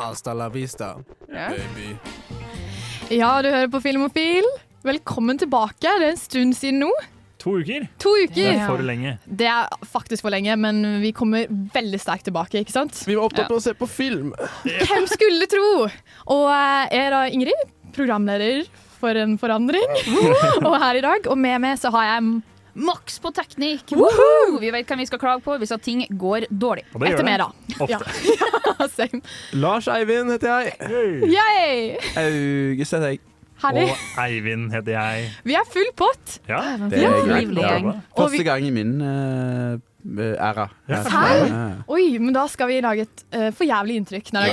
Hasta la vista, Ja. baby. Ja, du hører på Filmofil. Velkommen tilbake. Det er en stund siden nå. To uker. To Det uker. er for lenge. Det er faktisk for lenge, men vi kommer veldig sterkt tilbake, ikke sant? Vi var opptatt med å se på film. Hvem skulle tro? Og eh, jeg er da Ingrid, programleder for en forandring. Og her i dag, og med meg så har jeg Maks på teknikk! Woohoo! Vi vet hvem vi skal klage på hvis at ting går dårlig. Og det etter gjør meg, det. da. Ofte. Same. Lars Eivind heter jeg. August heter jeg. Herlig. Og Eivind heter jeg. Vi er full pott. Ja, Det er greit. Trivelig gjeng. Første gang i min uh, æra. Ja. Oi, men da skal vi lage et uh, for jævlig inntrykk. Nei,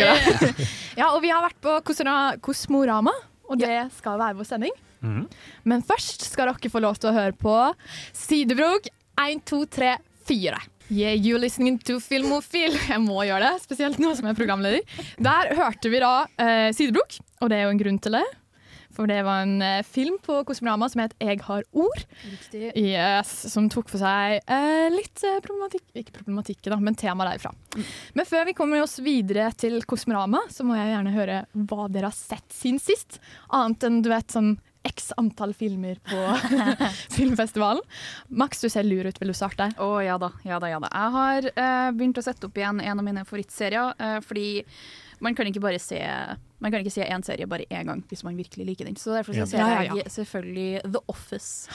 ja, og vi har vært på Kosmora- Kosmorama, og det skal være vår sending. Mhm. Men først skal dere få lov til å høre på Sidebrok 1, 2, 3, 4. Yeah, you listening to Filmofil. Jeg må gjøre det, spesielt nå som jeg er programleder. Der hørte vi da uh, Sidebrok, og det er jo en grunn til det. For det var en eh, film på Kosmorama som het Jeg har ord. Yes, som tok for seg eh, litt eh, problematikk Ikke problematikk, da, men tema derfra. Men før vi kommer oss videre til Kosmorama, så må jeg gjerne høre hva dere har sett siden sist. Annet enn du vet sånn x antall filmer på filmfestivalen. Max, du ser lur ut. Vil du starte? Å ja da, ja da, ja da. Jeg har uh, begynt å sette opp igjen en av mine favorittserier, uh, fordi man kan ikke bare se man kan ikke se én serie bare én gang hvis man virkelig liker den. Så derfor så ser jeg selvfølgelig The Office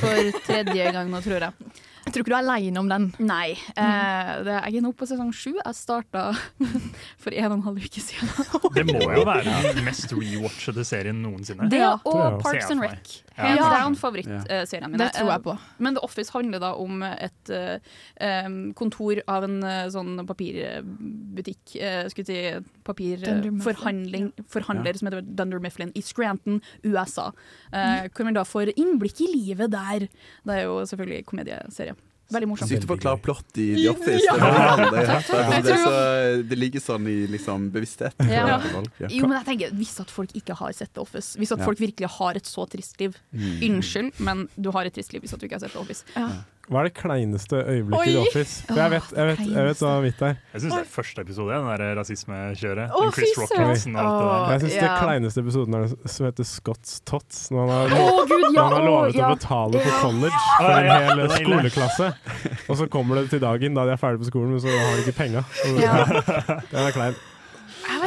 for tredje gang nå, tror jeg. Jeg tror ikke du er aleine om den. Nei. Eh, det, jeg er nå på sesong sju. Jeg starta for en og en halv uke siden. Det må jo være den mest rewatchede serien noensinne. Det Ja. Og. Parks and Rec. Rec. Ja. Hands en down favorittserien min. Det tror jeg på. Men The Office handler da om et um, kontor av en eh, sånn papirbutikk uh, Skulle si papirforhandler papirforhandling Forhandler som heter Dunder Mifflin i Scranton, USA. Uh, hvor man da får innblikk i livet der. Det er jo selvfølgelig komedieserie. Veldig morsomt. Sykt å forklare plott i The Office. Det, er det, er, det, er så, det ligger sånn i liksom, bevisstheten. Ja. ja. Jo, men jeg tenker, Hvis at folk ikke har sett The Office, hvis at folk virkelig har et så trist liv Mm. Unnskyld, men du har et trist liv hvis at du ikke har sett The Office. Hva er det kleineste øyeblikket i The Office? For jeg vet, jeg vet, jeg vet hva mitt er. Jeg syns det er første episode, den der rasismekjøret. Oh, Chris fy Rock-vitsen og alt det der. Jeg syns yeah. det kleineste episoden er den som heter Scott's Tots. Når han har, oh, gud, når ja! han har lovet lovet ja. å betale for college for en hel skoleklasse. Og så kommer det til dagen da de er ferdig på skolen, men så har de ikke penga. Den er klein.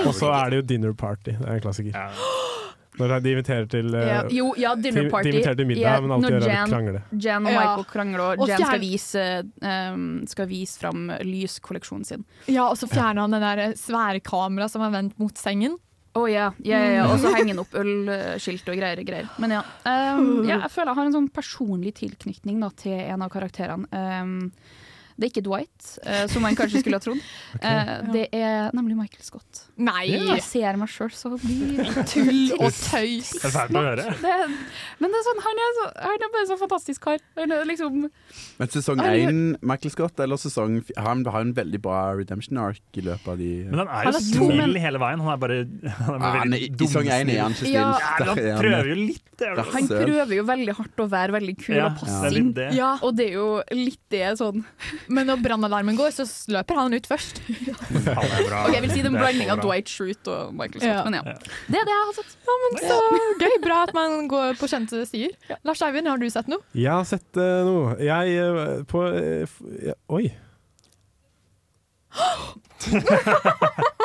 Og så er det jo dinner party. Det er en klassiker. Ja. Når de inviterer til eh, Ja, jo, ja, dinner party. de inviterer til middag, Ja, men alltid gjør det Jan, krangle. Jan og Ja. Michael krangler, og, Og Jan skal vise, um, skal vise fram lyskolleksjonen sin. Ja, og så fjerner han den der svære kameraet som er vendt mot sengen. Å ja, ja, ja, ja. Og så henger han opp ølskilt og greier. og greier. Men ja, um, ja, jeg føler jeg har en sånn personlig tilknytning da, til en av karakterene. Um, det er ikke Dwight, uh, som man kanskje skulle ha trodd. Eh, det er nemlig Michael Scott. Nei! Jeg ser meg sjøl så mye Tull og tøys. Det er fælt å høre. det, Men det er sånn, han er, så, han er bare så fantastisk kar. Han er liksom Men sesong én, Michael Scott, eller sesong Han har en veldig bra redemption arc i løpet av de Men han er jo snill hele veien. Han er bare han er Ah, veldig nei, I sesong én er han ikke snill. Ja, er han prøver jo litt. Det Han prøver jo veldig hardt å være veldig kul Ja, og det passe inn. Ja, Og det er jo litt det sånn men når brannalarmen går, så løper han ut først. Ok, Jeg vil si det er en Det er blanding så av. Dwight Schrute og Michael Scott. Ja. Men ja. Ja. Det er det jeg har sett. Ja, men Så gøy. Bra at man går på kjente sider. Lars Eivind, har du sett noe? Jeg har sett uh, noe. Jeg uh, på uh, f ja, Oi.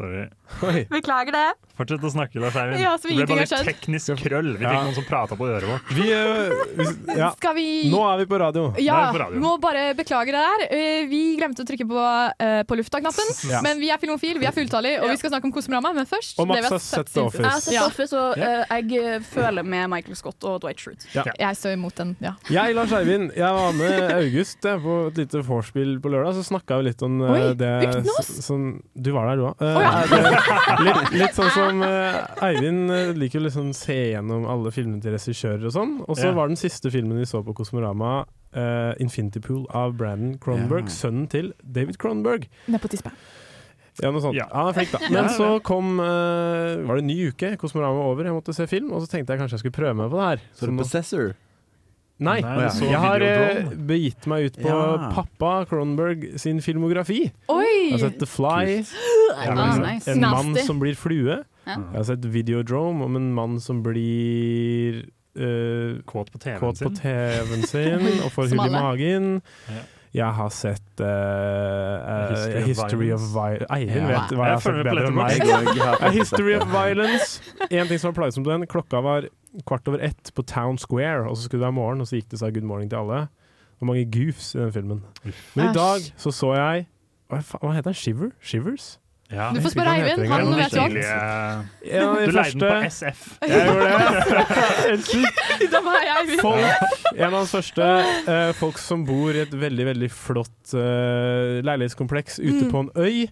Sorry. Oi. Beklager det. Fortsett å snakke, Lars Eivind. Ja, det ble bare litt teknisk krøll. Vi Ja. fikk noen som prata på øret vårt. Vi, øh, ja. Skal vi Nå er vi på radio. Ja, vi på radio. må bare beklage det der. Eh, Vi glemte å trykke på, uh, på lufta-knappen. Ja. Men vi er Filmofil, vi er fulltallige, og vi skal snakke om Kosmorama. Men først Og Max har sett The Jeg har sett Ja. Office, og uh, jeg eh, føler med Michael Scott og Dwight Schrute. Jeg står imot den, ja. Jeg, Lars Eivind, jeg var med August jeg, på et lite vorspiel på lørdag. Så snakka vi litt om uh, Oi, det som Du var der, du òg. ja. litt, litt sånn som eh, Eivind eh, liker å liksom se gjennom alle filmene til regissører og sånn. Og så Ja. var den siste filmen vi så på Kosmorama, uh, 'Infinity Pool' av Brandon Cronenberg, Ja. sønnen til David Cronenberg. Nepotisme. Ja, noe sånt. Ja. Han er flink, da. Men så kom uh, Var det en ny uke? Kosmorama var over, jeg måtte se film. Og så tenkte jeg kanskje jeg skulle prøve meg på det her. Så Så du Possessor? Nei, Nei, så jeg har begitt meg ut på Ja. pappa Cronenberg sin filmografi. Oi! Jeg har sett The Fly, Ah, en, nice. en mann som blir flue. Ja. Jeg har sett Videodrome om en mann som blir uh, Kåt på TV-en sin. TV-en sin og får hull i magen. Ja. Jeg har sett uh, uh, History of History of Violence. Eivind Ja. vet hva jeg Jeg har sett bedre enn meg. History of Violence. En ting som var plagsomt med den, klokka var kvart over ett på Town Square, og så skulle det være morgen, og så gikk det seg good morning til alle. Hvor mange goofs i den filmen. Men i dag så så jeg Hva, hva heter den? Shiver? Shivers? Ja. Du får spørre Eivind, han vet jo alt. Du de leide den på SF. Jeg gjorde det. Helt var jeg Folk, en av de første uh, folk som bor i et veldig veldig flott uh, leilighetskompleks ute Mm. på en øy.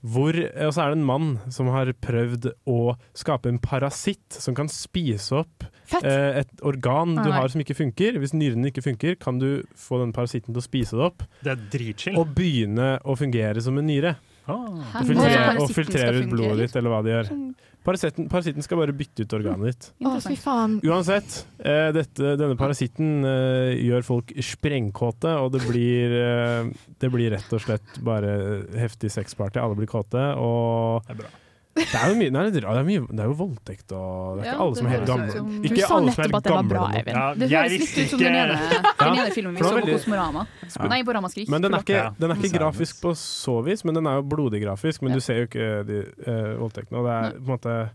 Hvor, eh, og så er det en mann som har prøvd å skape en parasitt som kan spise opp eh, et organ Ah, du har som ikke funker. Hvis nyrene ikke funker, kan du få den parasitten til å spise det opp Det er og begynne å fungere som en nyre. Ah. Og filtrere, og filtrere ut blodet ditt, eller hva de gjør. Parasitten, parasitten skal bare bytte ut organet ditt. Å, fy faen. Uansett, eh, dette, denne parasitten eh, gjør folk sprengkåte, og det blir, eh, det blir rett og slett bare heftig sexparty. Alle blir kåte, og Det er bra. Det er jo mye, nei, det er, er mye det er jo voldtekt og Det er Ja, alle som er helt gamle. som- Ikke alle som er nettopp at det var gamle bra. Ja, Det høres litt ut som den ene, ikke den ene filmen vi så var på Kosmorama. Ja. Nei, på Ramaskrik. Men den er ikke, den er ikke Ja. grafisk på så vis, men den er jo blodig grafisk. Men Ja. du ser jo ikke de uh, voldtektene. Og det er på en måte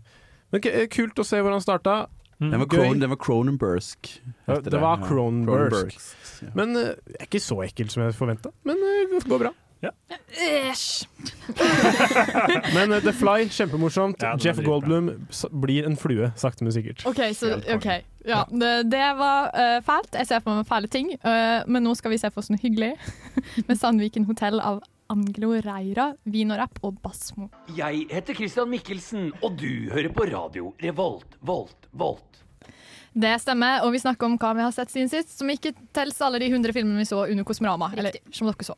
Men kult å se hvor han starta. Den var. Cron, den var Cronenbursk Ja, det var Ja. Cronenbergsk. Ja. Men eh, ikke så ekkelt som jeg forventa. Men uh, det går bra. Æsj. Men uh, The Fly, kjempemorsomt. Ja, Jeff dritbra. Goldblum blir en flue, sakte, men sikkert. OK, så okay. Ja, det, det var uh, fælt. Jeg ser for meg fæle ting. Uh, men nå skal vi se for oss noe hyggelig. Med Sandviken hotell av Anglo Reira, Vinorapp og Basmo. Jeg heter Christian Mikkelsen, og du hører på radio Revolt, Volt, Volt. Det stemmer, og vi snakker om hva vi har sett siden sist, som ikke telles alle de 100 filmene vi så under Kosmorama. Eller som dere så.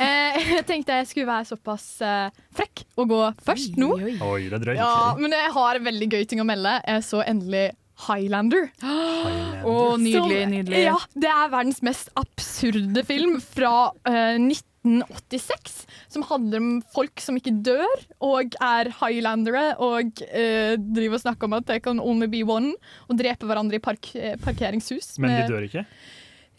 Eh, jeg tenkte jeg skulle være såpass eh, frekk og gå først nå. Oi, det er drøyt. Ja, men jeg har en veldig gøy ting å melde. Jeg så endelig Highlander. Å, nydelig, Som- nydelig. Ja, det er verdens mest absurde film fra eh, 1986. Som handler om folk som ikke dør, og er highlandere og eh, driver og snakker om at they can only be one, og dreper hverandre i park eh, parkeringshus. Men de dør ikke?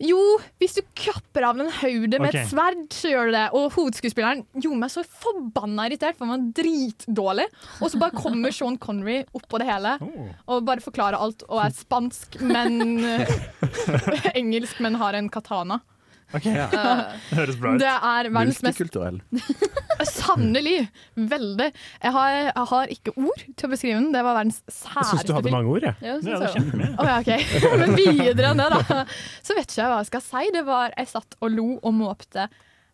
Jo, hvis du kapper av en høyde med okay. et sverd, så gjør du det. Og hovedskuespilleren gjorde meg så forbanna irritert, for han var dritdårlig. Og så bare kommer Sean Connery oppå det hele Oh. og bare forklarer alt og er spansk, men eh, Engelsk, men har en katana. Ok, ja. Det høres bra ut. Det er verdens mest Multikulturell. Sannelig! Veldig. Jeg har, jeg har ikke ord til å beskrive den. Det var verdens Jeg særeste syns du hadde mange ord, jeg. Ja, det jeg også. kjempemye. Ja, OK. Men videre enn det, da. Så vet ikke jeg hva jeg skal si. Det var Jeg satt og lo og måpte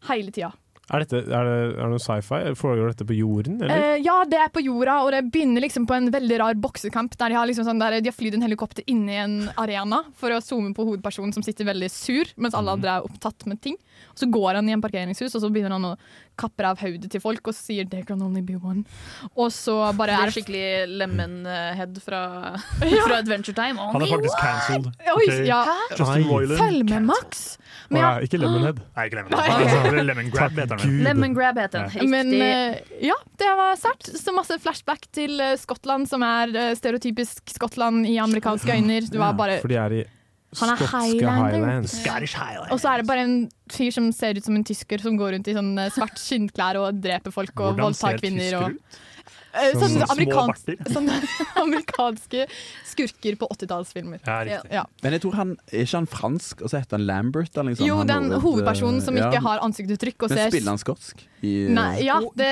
hele tida. Er, dette, er, det, er det noe sci-fi? Foregår dette på jorden, eller? Eh, ja, det er på jorda, og det begynner liksom på en veldig rar boksekamp. Der de har, liksom sånn, de har flydd en helikopter inn i en arena for å zoome på hovedpersonen som sitter veldig sur, mens alle andre er opptatt med ting. Og Så går han i en parkeringshus, og så begynner han å kappe av hodet til folk og sier 'there can only be one'. Og så bare er det skikkelig Lemonhead fra, fra Adventure Time. Only Han er faktisk cancelled. Oi, Ok. ja. Følg med, Max! Men, ja, ja, ikke Lemonhead. Nei, ikke lemonhead. Nei. Lemon Grab heter. Gud. Lemon Grab heter den. Ja. men eh, ja, det var sært. Så masse flashback til eh, Skottland, som er eh, stereotypisk Skottland i amerikanske øyne. Var bare For de er i Han er skotske highlander. highlands. Scottish highlands. Og så er det bare en fyr som ser ut som en tysker, som går rundt i sånn eh, svart skinnklær og dreper folk og voldtar kvinner. Hvordan ser tysker ut? Eh, Sånne barter. sånne amerikanske skurker på 80-tallsfilmer. Ja. Ja. Men jeg tror han er ikke han fransk, og så heter han Lambert? Eller noe. Jo, Han den hoved- hovedpersonen som ja. ikke har ansiktsuttrykk og Men ser spiller han skotsk? I, Nei, ja, det,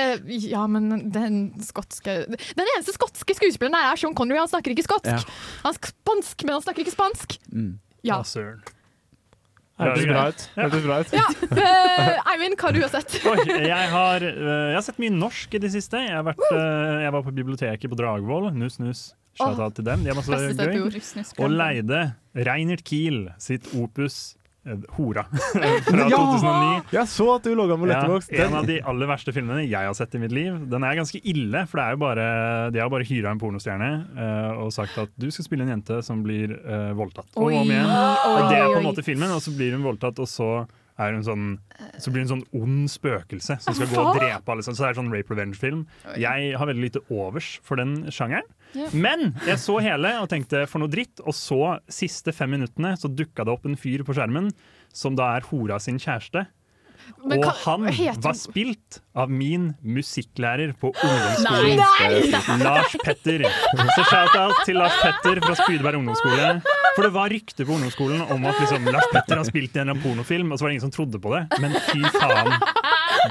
ja, men den skotske Den eneste skotske skuespilleren er Sean Connery. Han snakker ikke skotsk. Ja. Han er spansk, men han snakker ikke spansk. Mm. Ja. Søren. Hørtes bra ut. Hørtes bra ut. ja. Eh, Eivind, hva har du sett? Oi, jeg, har, eh, jeg har sett mye norsk i det siste. Jeg, har vært, eh, jeg var på biblioteket på Dragvoll. Nuss, nuss. Shout-out til dem. De har masse gøy. Og leide Reinert Kiel sitt opus Hora fra 2009. Jeg så at du logga med Ja, en av de aller verste filmene jeg har sett i mitt liv. Den er ganske ille, for det er jo bare, de har bare hyra en pornostjerne uh, og sagt at du skal spille en jente som blir uh, voldtatt. Om og om igjen. Og det er på en måte filmen, og så blir hun voldtatt, og så er hun sånn så blir hun sånn ond spøkelse som skal gå og drepe alle. Liksom. Så det er sånn rape revenge-film. Jeg har veldig lite overs for den sjangeren. Men jeg så hele og tenkte for noe dritt, og så siste fem minuttene så dukka det opp en fyr på skjermen som da er hora sin kjæreste. Men og hva- han var spilt av min musikklærer på ungdomsskolen. Lars Petter. Så shout-out til Lars Petter fra Spydeberg ungdomsskole. For det var rykter på ungdomsskolen om at liksom, Lars Petter har spilt i en pornofilm, og så var det ingen som trodde på det. Men fy faen,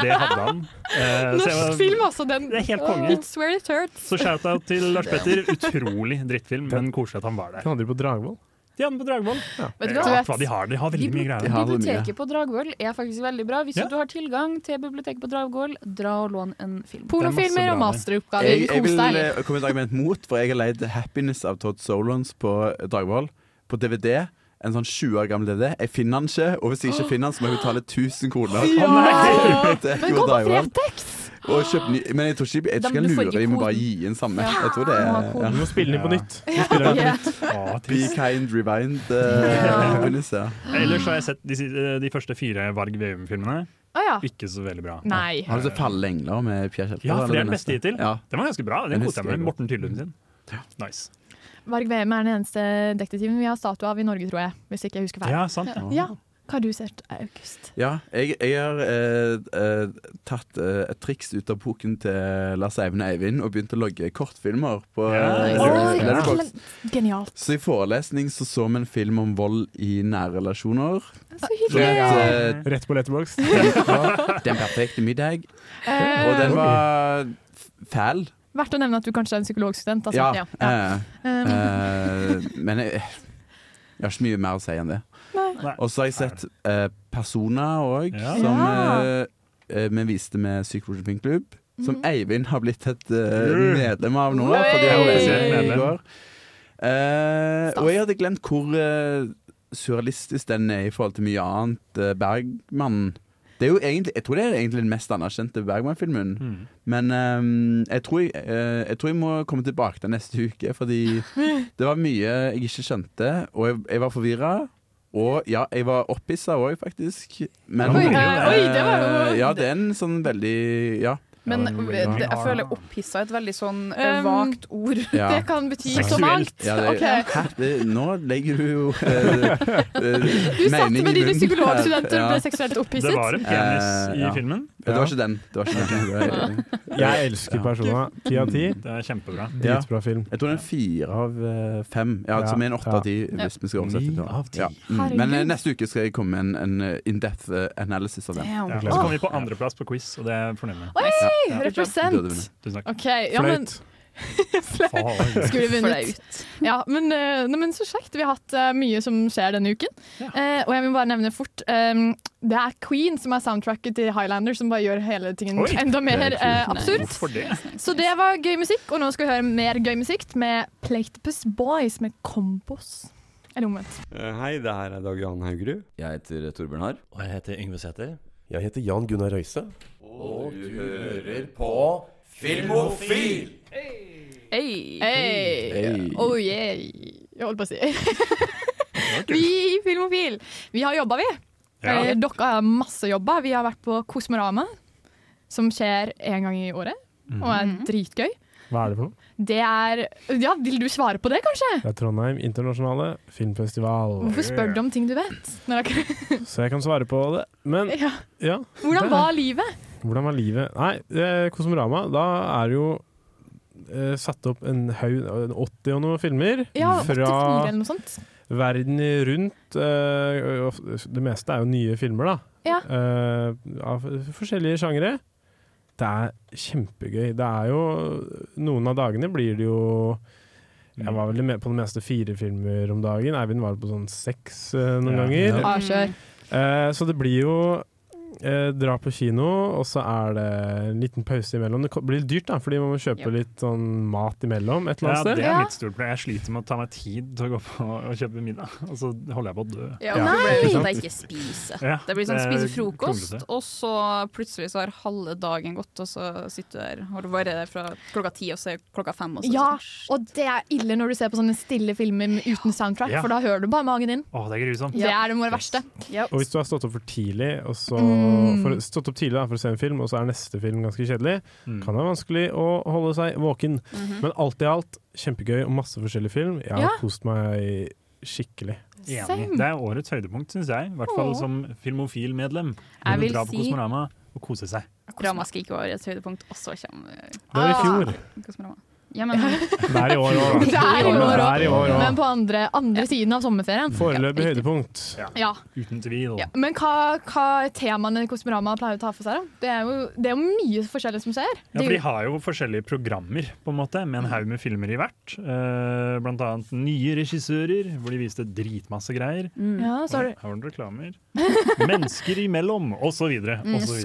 det hadde han. Eh, så jeg Norsk var- film, altså. Den, Det er helt konge. It's where it hurts. Så shout-out til Lars Petter. Utrolig drittfilm, men koselig at han var der. Den hadde de på Dragvoll. De hadde på Dragvoll. Vet du hva? hva de har. De har veldig mye greier. Biblioteket på Dragvoll er faktisk veldig bra. Hvis Ja. du har tilgang til biblioteket på Dragvoll, dra og lån en film. Pornofilmer og masteroppgaver. Jeg, jeg vil eh, komme med et argument mot, for jeg har leid 'Happiness' av Todd Solons på Dragvoll. På DVD. En sånn 20 år gammel DVD. Jeg finner den ikke, og hvis jeg ikke finner den, så må jeg betale 1000 kroner. Ja! Men gå på Fretex! Og kjøpe ny, men jeg tror ikke jeg ikke lurer ikke dem med bare gi inn samme. Ja. Jeg tror det er ja. Du må spille den på nytt. Du spiller den på nytt. Å, Be kind rewind. Uh, ja. Ellers har jeg sett de, de første fire Varg Veum-filmene. Ah, ja. Ikke så veldig bra. Nei. Har du sett 'Falle engler' med Pierre Kjelter? Ja, for det er den beste hittil. Ja. Den var ganske bra. Den Den koste jeg meg med. Morten Tyllum sin. Nice. Varg VM er den eneste detektiven vi har statue av i Norge, tror jeg. Hvis ikke jeg husker feil. Ja, sant. Ja. Ja. Hva har du sett, August? Ja, jeg, jeg har eh, eh, tatt eh, et triks ut av boken til Lars Eivind Eivind og begynt å logge kortfilmer på Ja. Letterboxd. Genialt. Så i forelesning så så vi en film om vold i nære relasjoner. Så hyggelig. hyggelig. eh, Rett på Letterboxd. Den perfekte middag. Eh, Og den var fæl. Verdt å nevne at du kanskje er en psykologstudent. Altså. Ja. Ja. eh, uh, eh, men jeg, jeg har ikke mye mer å si enn det. Og så har jeg sett uh, Persona òg, Ja. som eh, eh, vi viste med Psykologi Filmklubb. Som Mhm. Eivind har blitt et eh, medlem av nå. Fordi han var i går. Eh, og jeg hadde glemt hvor eh, surrealistisk den er i forhold til mye annet. eh, Bergman. Det er jo egentlig, jeg tror det er egentlig den mest anerkjente Bergman-filmen. Mm. Men um, jeg, tror jeg, uh, jeg tror jeg må komme tilbake til neste uke, fordi det var mye jeg ikke skjønte, og jeg, jeg var forvirra. Og ja, jeg var opphissa òg, faktisk. Men Oi, oi, det var jo- Ja, det er en sånn veldig Ja. Men det var det, jeg føler opphissa er et veldig sånn eh, Um, vagt ord. ja. Det kan bety så Seksuelt. mangt. Ja, det, Ok. Hæ? Det, nå legger du jo eh, eh, Du satt med dine psykologstudenter og ble seksuelt Det var en penis uh, i ja. filmen. Det var ikke den. Det var ikke den. Jeg elsker. Persona. Ti av ti. Det er kjempebra. Ja. Dritbra film. Jeg tror det er fire av eh, fem. Ja, Ja, Som er en åtte ja. av ti, hvis vi skal oversette det. Ja. Mm. Men eh, neste uke skal jeg komme med en, en eh, in-depth eh, analysis av den. Ja, så kommer vi på andreplass på quiz, og det er jeg med. Oi, Ja. Represent! vunnet. Tusen takk. OK, ja, men. Skulle vunnet. Ja, men, ne, men så kjekt. Vi har hatt uh, mye som skjer denne uken. Ja. Uh, og jeg vil bare nevne fort um, Det er Queen som er soundtracket til Highlander, som bare gjør hele tingen Oi. enda mer er eh, absurd. Det? Så det var gøy musikk, og nå skal vi høre mer gøy musikk med Platypus Boys med Kompos. Eller omvendt. Eh, Hei, det her er Dag Johan Haugerud. Jeg heter Torbjørn Harr. Og jeg heter Yngve Sæter. Jeg heter Jan Gunnar Røise. Og du hører på Filmofil! Hey. Hey. Hey. Oh yeah. Jeg holdt på å si. vi i Filmofil, vi har jobba, vi. Ja. Eh, Dere har masse jobba. Vi har vært på Kosmorama, som skjer én gang i året, og er Mhm. dritgøy. Hva er det for noe? Det er Ja, vil du svare på det, kanskje? Det er Trondheim internasjonale filmfestival. Hvorfor spør du om ting du vet? Så jeg kan svare på det. Men ja. ja, Hvordan var livet? hvordan var livet? Nei, eh, Kosmorama, da er det jo eh, satt opp en haug, 80 og noen filmer. Ja, 84 fra eller noe sånt. verden rundt. eh, det meste er jo nye filmer, da. Ja. Eh, av forskjellige sjangere. Det er kjempegøy. Det er jo Noen av dagene blir det jo Jeg var vel med på det meste fire filmer om dagen. Eivind var på sånn seks eh, noen Ja. ganger. Ja, kjør. uh, så det blir jo eh, dra på kino, og så er det en liten pause imellom. Det blir litt dyrt, da, fordi man må kjøpe yep. litt sånn mat imellom et eller Ja, annet det sted. er Ja. mitt store problem. Jeg sliter med å ta meg tid til å gå på og kjøpe middag, og så holder jeg på å dø. Ja, Ja, Nei, det er ikke spise. Ja, Det blir sånn er spise frokost, og så plutselig så har halve dagen gått, og så sitter du der har du vært der fra klokka ti, og så er klokka fem. Og så Ja, sånn, og det er ille når du ser på sånne stille filmer uten soundtrack, Ja. for da hører du bare magen din. Å, det er grusomt. Det er det verste. det verste. Og hvis du har stått opp for tidlig, og så Mm. For, stått opp tidlig da, for å se en film, og så er neste film ganske kjedelig, Mm. kan være vanskelig å holde seg våken. Mhm. Men alt i alt, kjempegøy og masse forskjellig film. Jeg har Ja. kost meg skikkelig. Enig. Det er årets høydepunkt, syns jeg. I hvert fall Åh. som filmofil-medlem. Jeg Å vil dra på si- Kosmorama og kose seg. Ramaskrik var et høydepunkt, og så kommer Det var i fjor. Kosmorama. Ja, men Det er i år òg, Det er i år Det er i år Men på andre, andre siden av sommerferien. Foreløpig høydepunkt. Ja. Uten tvil. Ja. Men hva, hva temaene Kosmorama pleier å ta for seg? da? Det er jo, det er jo mye forskjellig som skjer. Ja, for De har jo forskjellige programmer på en måte, med en haug med filmer i hvert. Uh, blant annet nye regissører, hvor de viste dritmasse greier. Mm. Ja, så har du Her var det reklamer. Mennesker imellom, osv.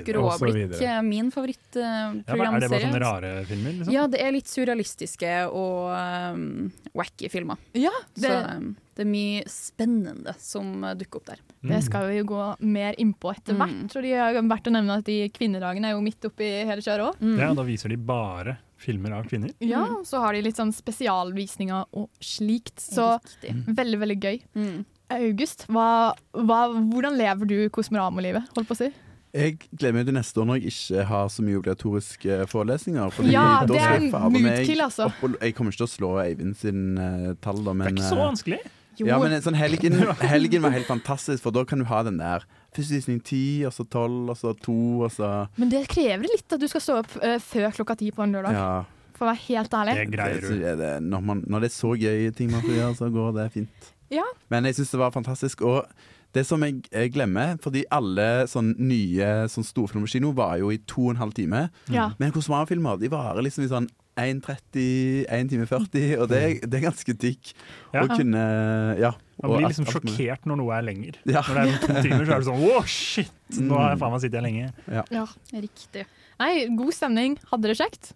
Skråblikk, min favorittprogramserie. min Ja, er det bare sånne rare filmer? liksom? ja, det er litt surrealistiske og um, wacky filmer. Ja, Så det, um, det er mye spennende som dukker opp der. det skal vi jo gå mer innpå etter hvert. Mm. Og de har verdt å nevne at de kvinnedagene er jo midt oppi hele kjøret òg. Mm. Ja, Da viser de bare filmer av kvinner. Ja, så har de litt sånn spesialvisninger og slikt. Så Riktig. veldig, veldig gøy. Mm. August, hva, hva, hvordan lever du Kosmorama-livet? Holdt på å si. Jeg gleder meg til neste år når jeg ikke har så mye obligatoriske forelesninger. Fordi Ja, det er en moodkill, altså. opp og- Jeg kommer ikke til å slå Eivind sin uh, tall, da, Det er ikke så eh, vanskelig. Jo. Ja, men sånn helgen, helgen var helt fantastisk, for da kan du ha den der Første visning ti, og så tolv, og så to, og så Men det krever litt at du skal stå opp uh, før klokka ti på en lørdag. Ja. For å være helt ærlig. Det greier du. det, når, man, når det er så gøye ting man får gjøre, så går det fint. Ja. Men jeg syns det var fantastisk. Og det som jeg, jeg glemmer, fordi alle sånne nye sånn storfilmer på kino var jo i to og en halv time. Ja. Men Kosmara-filmer de varer liksom i sånn 1.30, 1 time 40, og det, er- det er ganske digg Ja. å kunne Ja. Man blir liksom alt sjokkert når noe er lenger. Ja. Når det er to timer, så er det sånn wow, shit! Nå har jeg faen meg sittet her lenge. Ja. Riktig. Nei, god stemning. Hadde det kjekt?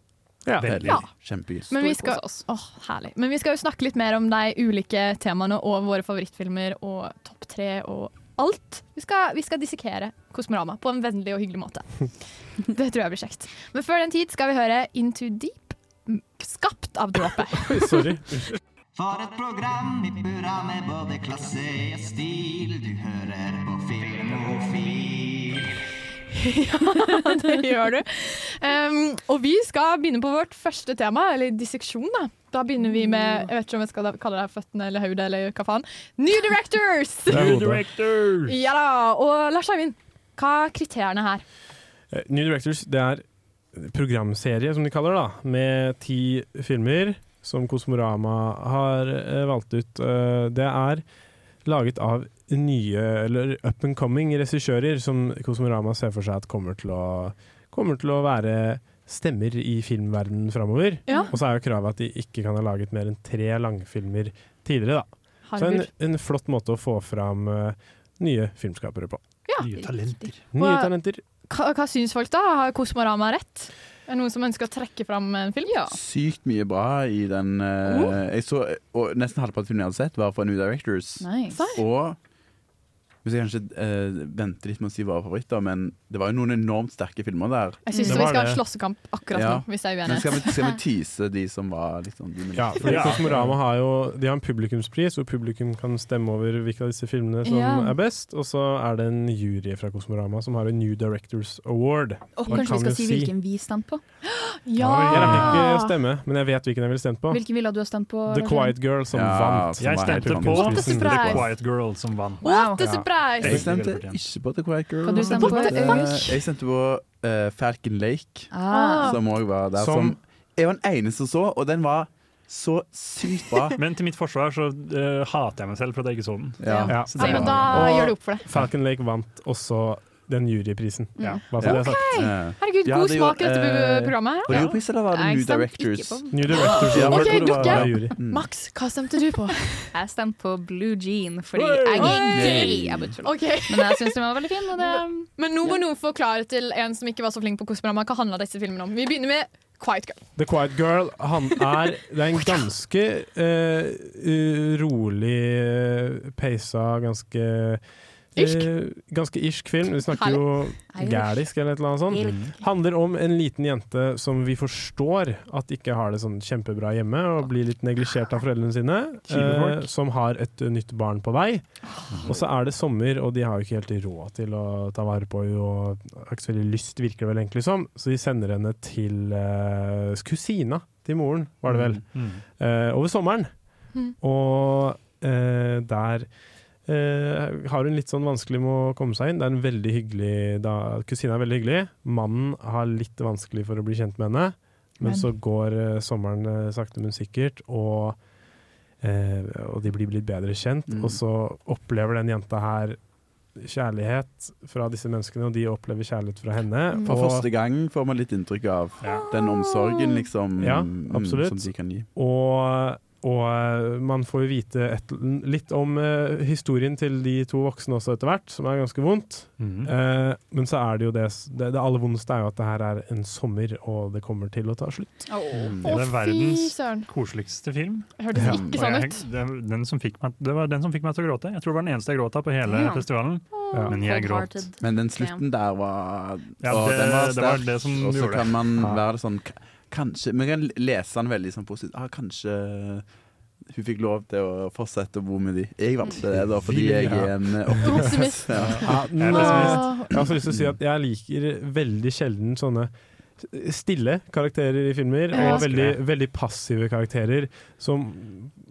Ja. Veldig. Ja. Kjempegøy. Men vi skal, åh. Men vi skal jo snakke litt mer om de ulike temaene og våre favorittfilmer og topp tre og alt. Vi skal, vi skal dissekere Kosmorama på en vennlig og hyggelig måte. Det tror jeg blir kjekt. Men før den tid skal vi høre Into Deep, skapt av dråpe. Sorry. For et program i burra med både klasse og stil. Du hører på Filmofil. ja, det gjør du. Um, og vi skal begynne på vårt første tema, eller disseksjon. Da Da begynner vi med Jeg vet ikke om jeg skal kalle det føttene eller hodet eller hva faen. New Directors! New directors! Ja da. Og Lars Eivind, hva er kriteriene her? Eh, New Directors det er programserie, som de kaller det, da, med ti filmer som Kosmorama har eh, valgt ut. Eh, det er laget av nye, eller up and coming regissører som Kosmorama ser for seg at kommer til å, kommer til å være stemmer i filmverdenen framover. Ja. Og så er jo kravet at de ikke kan ha laget mer enn tre langfilmer tidligere, da. Så en, en flott måte å få fram uh, nye filmskapere på. Nye talenter. Nye Og- talenter. Hva, hva syns folk, da? Har Kosmorama rett? Er det noen som ønsker å trekke fram en film? Ja. Sykt mye bra i den Uh, Oh. jeg så, og Nesten halvparten av filmen jeg hadde sett, var fra New Directors. Nice. Og hvis jeg kanskje eh, venter litt med å si våre favoritter, men det var jo noen enormt sterke filmer der. Jeg syns vi skal ha en slåssekamp akkurat Ja. nå, hvis jeg er Men skal uenig. vi, skal vi tease de som var litt sånn Ja, for Kosmorama har jo De har en publikumspris, hvor publikum kan stemme over hvilke av disse filmene som Ja. er best. Og så er det en jury fra Kosmorama som har en New Directors Award. Og Man kanskje vi skal si hvilken vi stemte på? Ja! Jeg rakk ikke å stemme, men jeg vet hvilken jeg ville stemt på. Hvilken ville du ha stemt på? The Quiet Girl som Ja, vant. som Jeg stemte på. The. Quiet Girl som vant. What Ja. Jeg stemte ikke på The Quiet Girl. Hva du stemte på, Jeg stemte på uh, Falcon Lake, Ah. som òg var der. Som Som, jeg var den eneste som så, og den var så sykt bra. Men til mitt forsvar så uh, hater jeg meg selv for at jeg ikke så den. Ja. Ja. Så det Ja, men da Og gjør du opp for det. Falcon Lake vant også den juryprisen. Ja. Bare ja. det sagt. Eh, Herregud, Ja, god det smak i dette eh, programmet. her. Var det Europris, eller var det New Directors? New Directors. Ja, Ok, tror det var dere. jury. Mm. Max, hva stemte du på? Jeg stemte på Blue Jean fordi jeg er gay. Jeg bare Men jeg syns den var veldig fin. Og det Men nå må noen forklare til en som ikke var så flink på Kosmorama, hva handla disse filmene om. Vi begynner med Quiet Girl. The Quiet Girl han er, det er en ganske eh, uh, rolig, uh, peisa, ganske Irsk? eh, ganske irsk film. Vi snakker jo gælisk eller et eller annet sånt. Irsk. Handler om en liten jente som vi forstår at ikke har det sånn kjempebra hjemme, og blir litt neglisjert av foreldrene sine, eh, som har et uh, nytt barn på vei. Og så er det sommer, og de har jo ikke helt råd til å ta vare på henne, og har ikke så veldig lyst, virker det vel egentlig som, så de sender henne til eh, kusina til moren, var det vel, Mm. eh, over sommeren. Mm. Og eh, der eh, har hun litt sånn vanskelig med å komme seg inn. Det er en veldig hyggelig da, Kusina er veldig hyggelig. Mannen har litt vanskelig for å bli kjent med henne. Men, Men- så går uh, sommeren uh, sakte, men sikkert, og, eh, og de blir litt bedre kjent. Mm. Og så opplever den jenta her kjærlighet fra disse menneskene, og de opplever kjærlighet fra henne. Mm. For første gang får man litt inntrykk av den omsorgen liksom, Ja, mm, absolutt. som de kan gi. Og, og eh, man får jo vite et, litt om eh, historien til de to voksne også etter hvert, som er ganske vondt. Mm. Eh, men så er det jo det Det, det aller vondeste er jo at det her er en sommer, og det kommer til å ta slutt. Mm. Det er verdens koseligste film. Hørtes Ja. ikke sånn ut. Det, den som fikk meg, det var den som fikk meg til å gråte. Jeg tror det var den eneste jeg gråt av på hele Ja. festivalen. Ja. Men jeg gråt. Men den slutten der var Ja, å, det- den var det var sterk, det som og så kan man være sånn Kanskje Vi kan lese den veldig sånn positivt. Ah, kanskje hun fikk lov til å fortsette å bo med de. Jeg valgte det, da, fordi jeg er en optimist. Ja. Ja, Jeg har også lyst til å si at jeg liker veldig sjelden sånne stille karakterer i filmer, og veldig, veldig passive karakterer som,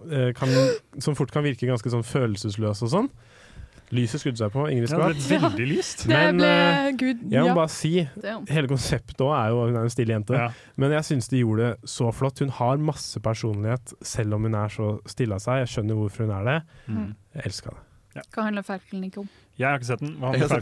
eh, kan, som fort kan virke ganske sånn følelsesløse og sånn. Lyset skrudde seg på, Ingrid Ja, det Skvatt. veldig lyst. Det Men, ble eh, Gud Jeg må ja. bare si, hele konseptet òg er jo hun er en stille jente. Ja. Men jeg syns de gjorde det så flott. Hun har masse personlighet, selv om hun er så stille av seg. Jeg skjønner hvorfor hun er det. Mm. Jeg elska det. Hva handler Ferkelen ikke om? Jeg har ikke sett den. Hva Jeg har.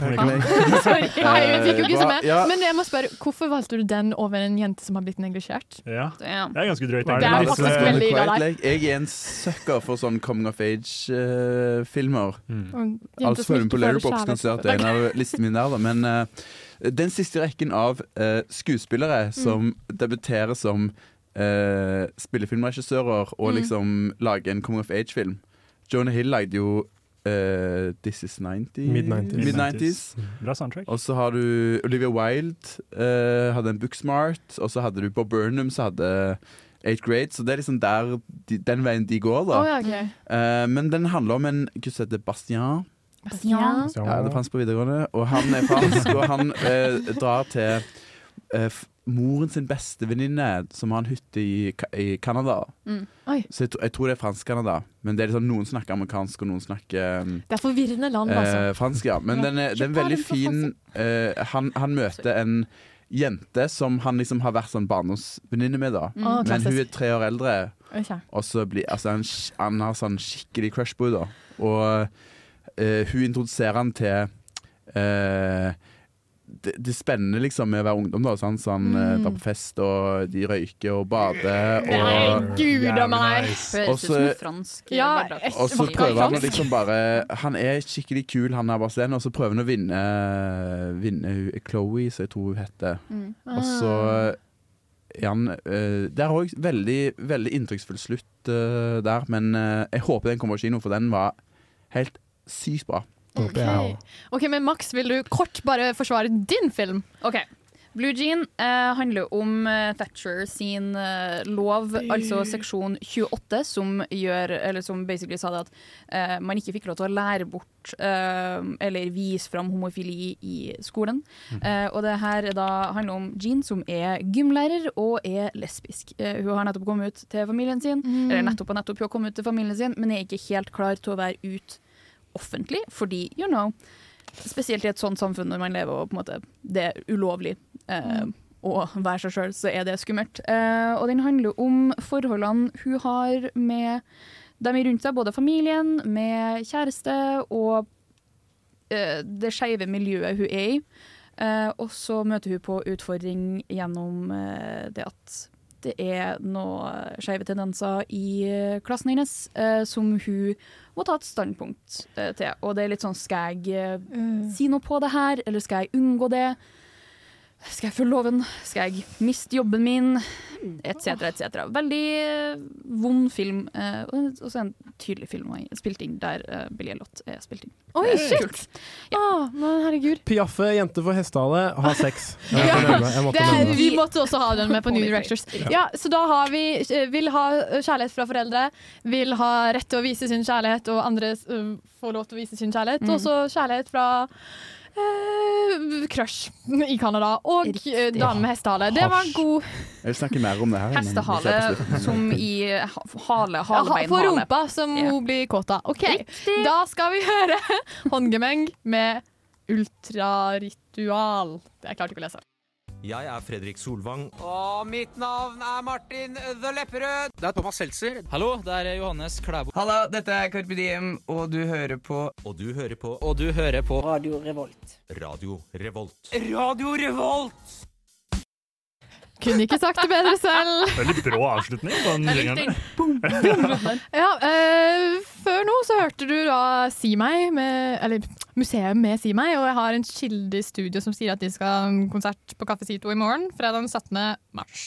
Sorry, jeg fikk jo ikke så med. ja. Men jeg må spørre, hvorfor valgte du den over en jente som har blitt neglisjert? Ja, det er ganske drøyt. Er Det er faktisk eh, veldig ille deg. Lake. Jeg er en sucker for sånn coming of age-filmer. Mm. Altså følger med på ikke kan si at det er en av listene mine der. Men uh, den siste rekken av uh, skuespillere som debuterer som uh, spillefilmregissører og Mm. liksom lager en coming of age-film Jonah Hill lagde jo eh, This Is 90 Mid-90s. Mid-90s. Bra soundtrack. Og så har du Olivia Wilde uh, hadde en Booksmart, og så hadde du Bob Burnham som hadde Eight Grade, så det er liksom der de, den veien de går, da. Oh, ja, ok. Eh, men den handler om en gutt som heter Bastien. Bastian. Ja, det fantes på videregående. Og han er fransk, og han eh, drar til moren sin beste venninne, som har en hytte i, i Canada. Mm. Så jeg, jeg tror det er fransk-Canada. Men det er liksom, noen snakker amerikansk, og noen snakker um, Det er forvirrende land, altså. eh, fransk. ja Men den er, den er veldig fin Uh, han, han møter en jente som han liksom har vært sånn barndomsvenninne med, da. Å, Men hun er tre år eldre. okay. Og så blir altså, han, han har sånn skikkelig crush på henne, da. Og uh, hun introduserer han til eh, det, det spennende liksom med å være ungdom, da. Sant? Så han eh, Mm. drar på fest, og de røyker og bader. Nei, gud a meg! Høres ut som en fransk Ja, hverdag. og så prøver han å liksom bare Han er skikkelig kul, han er Barcelona, og så prøver han å vinne, vinne Chloé, som jeg tror hun heter. Mm. Og så er han eh, Det er òg veldig, veldig inntrykksfull slutt eh, der, men eh, jeg håper den kommer på kino, for den var helt sykt bra. Jeg Ok. men Max, vil du kort bare forsvare din film? Ok. Blue Jean eh, handler om eh, Thatcher sin eh, lov, altså seksjon 28, som gjør Eller som basically sa det at eh, man ikke fikk lov til å lære bort eh, eller vise fram homofili i skolen. Eh, og det her da handler om Jean, som er gymlærer og er lesbisk. Hun har nettopp kommet ut til familien sin, eller nettopp og nettopp hun har kommet ut til familien sin, men er ikke helt klar til å være ut offentlig, fordi, you know Spesielt i et sånt samfunn når man lever og på en måte det er ulovlig eh, å være seg sjøl, så er det skummelt. Eh, og den handler om forholdene hun har med dem rundt seg, både familien, med kjæreste og eh, det skeive miljøet hun er i. Eh, og så møter hun på utfordring gjennom eh, det at det er noen skeive tendenser i eh, klassen hennes eh, som hun må ta et standpunkt eh, til. Og det er litt sånn skal jeg eh, si noe på det her, eller skal jeg unngå det? Skal jeg følge loven? Skal jeg miste jobben min? Etc., etc. Veldig eh, vond film. eh, og så en tydelig film spilt inn der uh, Billy Elliot er spilt inn. Oi, shit! Å, men herregud. Piaffe, jente for hestehale, ha sex. Ja, det, vi måtte også ha den med på New Directors. Ja. Ja, så da har vi vil ha kjærlighet fra foreldre, vil ha rett til å vise sin kjærlighet, og andre uh, får lov til å vise sin kjærlighet. Mm. Og så kjærlighet fra eh, crush i Canada, og uh, dame med hestehale. Det var en god Jeg vil snakke mer om det her. Hestehale som i ha- hale, ja, halebein, På rumpa, som yeah. hun blir kåt av. OK, da skal vi høre håndgemeng med ultraritual. Jeg klarte ikke å lese. Jeg er Fredrik Solvang. Og mitt navn er Martin The Lepperød. Det er Thomas Seltzer. Hallo, det er Johannes Klæbo. Hallo, dette er Carpe Diem, og du hører på Og du hører på Og du hører på Radio Revolt. Radio Revolt. Radio Revolt! Kunne ikke sagt det bedre selv. Veldig brå avslutning på den jingeren. Ja, øh, før nå så hørte du da Si meg, med, eller Museum med Si meg, og jeg har en kilde i studio som sier at de skal ha konsert på Kaffe Sito i morgen, fredag den 17. mars.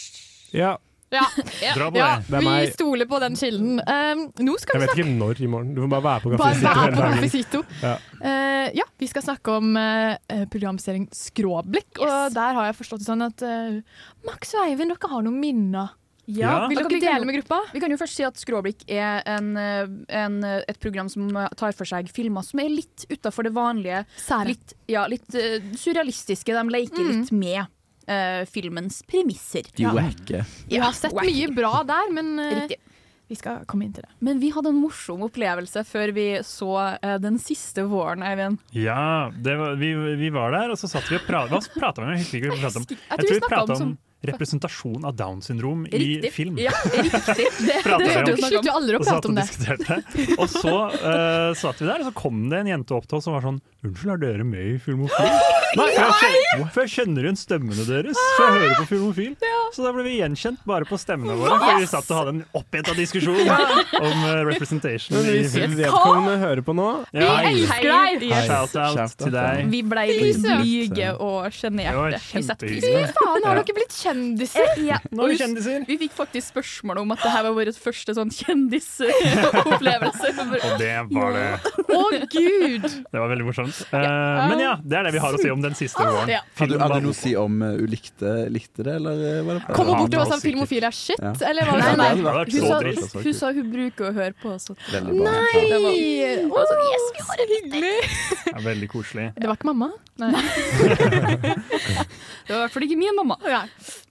Ja, Ja, Dra på ja det. Det er vi meg. stoler på den kilden. Um, nå skal jeg vi vet snakke ikke når i morgen. Du får bare være på Bare Kafé City på dagen. Ja. Eh, ja, vi skal snakke om uh, programserien Skråblikk, og der har jeg forstått det sånn at eh, Max og Eivind, dere har noen minner. Ja, Vil da dere kan vi kan dele med gruppa? Vi kan jo først si at Skråblikk er en, eh, en, eh, et program som eh, tar for seg filmer som er litt utafor det vanlige. Litt, ja, litt eh, surrealistiske. De leker Mm. litt med eh, filmens premisser. De wacker. Vi har sett wacky. mye bra der, men uh, vi skal komme inn til det. Men vi hadde en morsom opplevelse før vi så uh, den siste våren, Eivind. Ja, det var, vi, vi var der, og så satt vi og pratet. Hva prata vi om? Jeg husker ikke hva vi pratet om. Jeg Jeg tror vi om om som- representasjon av Downs syndrom i Riktig. film. Ja, riktig. Det, det hørte vi snakke om. Aldri å prate om det. Og så uh, satt vi der, og så kom det en jente opp til oss og var sånn Unnskyld, er dere med i Filmofil? Nei, for jeg, kjenner, for jeg kjenner igjen stemmene deres, for jeg hører på Filmofil. Så da ble vi gjenkjent bare på stemmene våre, for vi satt og hadde en oppheta diskusjon om uh, representation Men hvis vedkommende hører på nå Vi elsker deg! Yes. Shout-out til deg. Vi ble litt blyge og sjenerte. Vi setter pris på Faen, har dere blitt kjendiser? Eh, Ja. Nå er vi kjendiser. Vi fikk faktisk spørsmål om at det her var vår første sånn kjendisopplevelse. Og det var det. Å, gud! Det var veldig morsomt. Eh, men ja, det er det vi har å si om den siste våren. Ja. Hadde du, hadde du noe å si om uh, likte, likte det, eller uh, var det bare Kom hun bort og Ja, var sånn filmofil er shit? Ja. Eller var det Nei, sånn nei. Det Hun sa, altså. hun sa hun bruker å høre på. Så. Veldig. Nei! Det var- Altså, yes, vi har det hyggelig! Ja, veldig koselig. Det var ikke mamma? Nei. Det var i hvert fall ikke min mamma. Ja.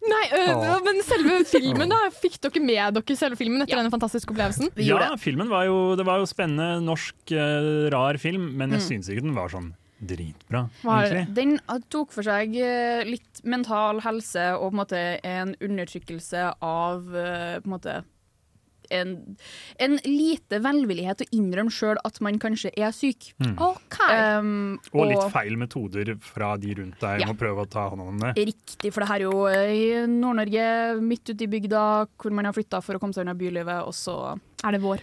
Nei, øh, men selve filmen, da? Fikk dere med dere selve filmen etter denne fantastiske opplevelsen? Ja, filmen var jo, det var jo spennende, norsk, uh, rar film, men jeg Mm. syns ikke den var sånn dritbra, Var egentlig. Den tok for seg eh, litt mental helse og på en måte en undertrykkelse av eh, på en måte en, en lite velvillighet å innrømme sjøl at man kanskje er syk. Mm. Okay. Um, Og litt feil metoder fra de rundt deg Ja. om å prøve å ta hånd om det. Riktig, for det her er jo eh, i Nord-Norge, midt ute i bygda, hvor man har flytta for å komme seg unna bylivet, og så Er det vår?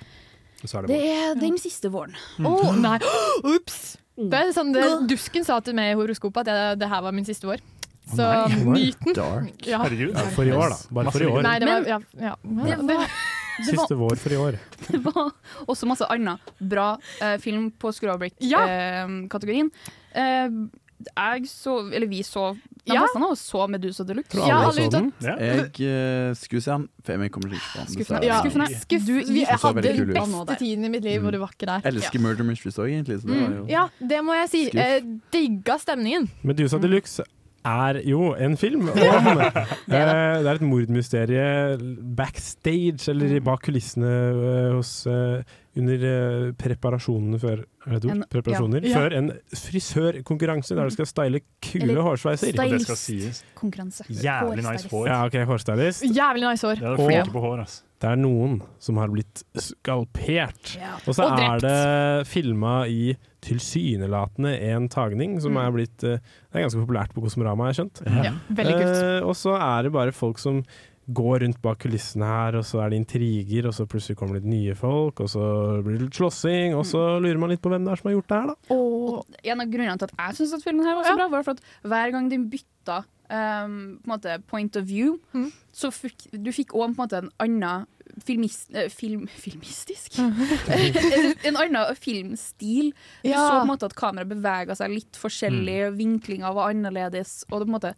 Er det Det er den siste våren. Å nei! Ops! Det er sånn, det, dusken sa til meg i horoskopet at det, det her var min siste vår. Så oh, nyt den. Ja. Herregud. Ja, for i år, da. Bare for i år. Nei, det var ja, ja. Det det var, Siste vår for i år. det var også masse annen bra eh, film på Skråblikk-kategorien. Eh, jeg så, eller vi så De Ja. fleste og så Medusa de Luxe. Ja, alle. Ja. Jeg uh, skulle se den, for jeg kommer ikke på den. Skuffende. Ja. Skuffende. Skuff. Du Vi, jeg hadde den beste tiden i mitt liv, og du var ikke der. Jeg elsker Murder Mysteries òg, egentlig. Så det var jo Ja, det må jeg si. Eh, digga stemningen. Medusa de Luxe er jo en film om eh, Det er et mordmysterie backstage, eller bak kulissene eh, hos eh, under preparasjonene før er det? En- preparasjoner, ja. før en frisørkonkurranse der du skal style kule hårsveiser. det skal sies. konkurranse. Jævlig nice hår. Ja, ok, hårstylist. Jævlig nice hår. Ja, det er på hår, altså. det er noen som har blitt skalpert. Ja. Og så er det filma i tilsynelatende en tagning, som Mm. er blitt eh, Det er ganske populært på Kosmorama, har jeg skjønt. Ja, veldig kult. Eh, og så er det bare folk som går rundt bak kulissene her, og så er det intriger, og så plutselig kommer det litt nye folk, og så blir det litt slåssing, og så lurer man litt på hvem det er som har gjort det her, da. Og en av grunnene til at jeg syns filmen her var så bra, var for at hver gang de bytta um, på en måte point of view, så fikk du fikk òg en annen filmis, eh, film, filmistisk en, en annen filmstil. Du Ja. så på en måte at kameraet bevega seg litt forskjellig, vinklinga var annerledes. Og det på en måte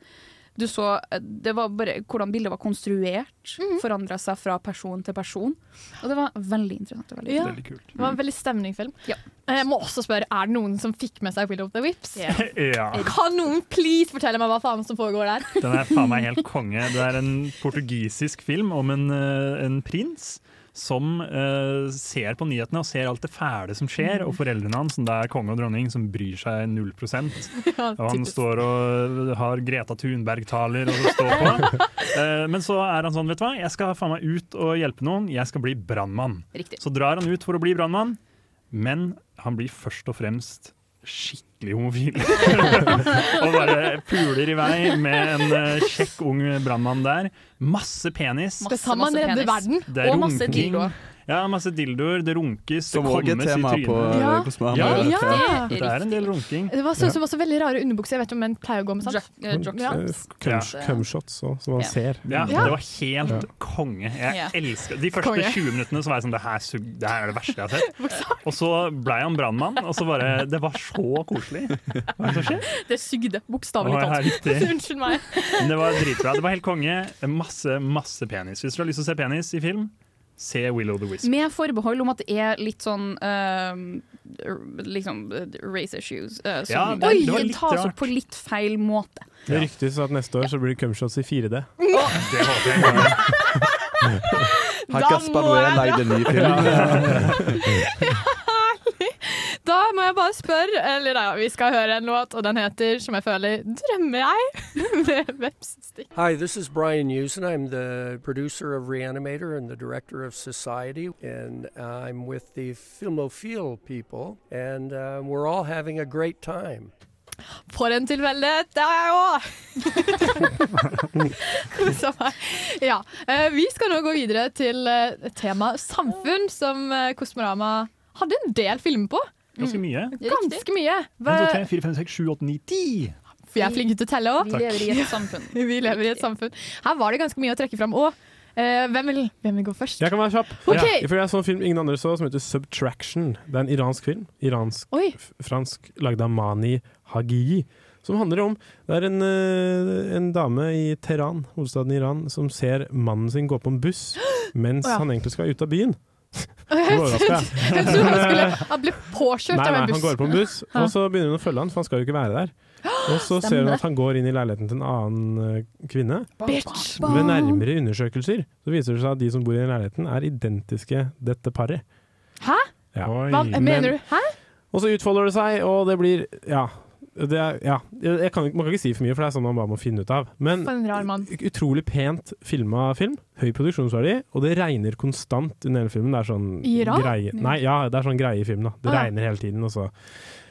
du så, eh, det var bare Hvordan bildet var konstruert, Mhm. forandra seg fra person til person. Og det var veldig interessant. Og veldig Ja. kult. Det var en veldig stemningsfilm. Ja. Jeg må også spørre, Er det noen som fikk med seg Will of the Whips? Ja. Kan noen please fortelle meg hva faen som foregår der? Den er faen meg helt konge. Det er en portugisisk film om en, eh, en prins som uh, ser på nyhetene og ser alt det fæle som skjer, og foreldrene hans, som det er konge og dronning, som bryr seg null prosent. Ja, Og han står og har Greta Thunberg-taler og står på. uh, Men så er han sånn, vet du hva, jeg skal faen meg ut og hjelpe noen, jeg skal bli brannmann. Så drar han ut for å bli brannmann, men han blir først og fremst skikkelig homofil. og bare puler i vei med en eh, kjekk ung brannmann der. Masse penis. Skal sammen redde verden. Det er Og masse dildoer. Ja, masse dildoer. Det runkes, Som det er kommes i tema trynet. på, eh, Ja. Kosmorama. Ja, Ja. det er en del runking. Det var sånn som også veldig rare underbukser. Jeg vet ikke om menn pleier å gå med. Jock- eh, Cumshots òg, som man Ja. ser. Ja. Det var helt konge. Jeg Ja. elsker De første Konge. 20 minuttene så var jeg sånn det her, det her er det verste jeg har sett. Og så blei han brannmann, og så bare Det var så koselig. Hva er det som skjer? Det sugde, bokstavelig talt. Unnskyld meg. Men det var dritbra. Det var helt konge. Masse, masse penis. Hvis du har lyst til å se penis i film, se Willow the Wisp. Med forbehold om at det er litt sånn uh, liksom uh, race issues uh, som Ja, det- Oi, det var litt tas rart. opp på litt feil måte. Det ryktes at neste år så blir det cumshots i 4D. Det håper jeg ikke. Har Gaspar Noé lagd en ny film? Da må jeg bare spørre Eller ja, vi skal høre en låt, og den heter, som jeg føler, 'Drømmer jeg?' med vepsestikk. Hi, this is Brian Usen. I'm the producer of Reanimator and the director of Society, and I'm with the Filmophile people, and uh, we're all having a great time. For en tilfeldighet! Det har jeg òg! Ja. eh, Vi skal nå gå videre til eh, temaet samfunn, som eh, Kosmorama hadde en del filmer på. Ganske mye. Ganske mye. 1, 2, 3, 4, 5, 6, 7, 8, 9, 10. For jeg er flink til å telle òg. Vi lever i et samfunn. Vi lever i et samfunn. Her var det ganske mye å trekke fram. òg. Uh, hvem, vil, hvem vil gå først? Jeg kan være kjapp. Okay. Ja, for jeg så en film ingen andre så, som heter Subtraction. Det er en iransk film. Iransk, Oi. Fransk, lagd av Mani Hagii. Som handler om Det er en, eh, en dame i Teheran, hovedstaden i Iran, som ser mannen sin gå på en buss mens oh, ja. han egentlig skal ut av byen. Jeg trodde han skulle Han ble påkjørt Nei, av en buss. han går på en buss, og så begynner hun å følge han, for han skal jo ikke være der. Og så ser hun at han går inn i leiligheten til en annen eh, kvinne. Bitch. Ved nærmere undersøkelser så viser det seg at de som bor i leiligheten, er identiske dette paret. Hæ? Ja. Hva mener du? Hæ? Og så utfolder det seg, og det blir Ja. Det er, ja. Kan, man kan ikke si for mye, for det er sånn man bare må finne ut av. Men For en rar mann. utrolig pent filma film. Høy produksjonsverdi, og det regner konstant under hele filmen. Det er sånn Iran? greie Nei, ja, det er sånn greie i filmen. da. Det Ah, ja. regner hele tiden, og så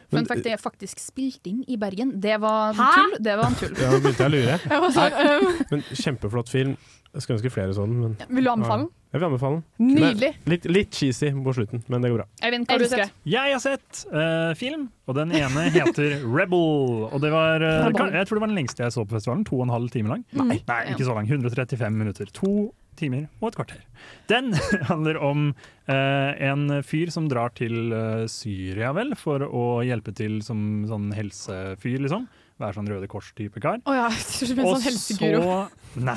Fun fact, det er faktisk spilt inn i Bergen. Det var Hæ? tull. Det var en tull. Ja, nå begynte jeg å lure. Jeg sånn, um... men Kjempeflott film. Jeg skulle ønske flere sånn. Men, Vil du anbefale den? Jeg vil anbefale den. Nydelig. Litt, litt cheesy på slutten, men det går bra. Eivind, hva har du sett? Jeg har sett uh, film, og den ene heter Rebel. Og det var uh, Rebel. Jeg tror det var den lengste jeg så på festivalen. To og en halv time lang. Nei. Nei, ikke så lang. 135 minutter. To timer og et kvarter. Den handler om uh, en fyr som drar til Syria, vel, for å hjelpe til som sånn helsefyr, liksom. Være sånn Røde Kors-type kar. Oh ja, jeg trodde du Og sånn så Nei,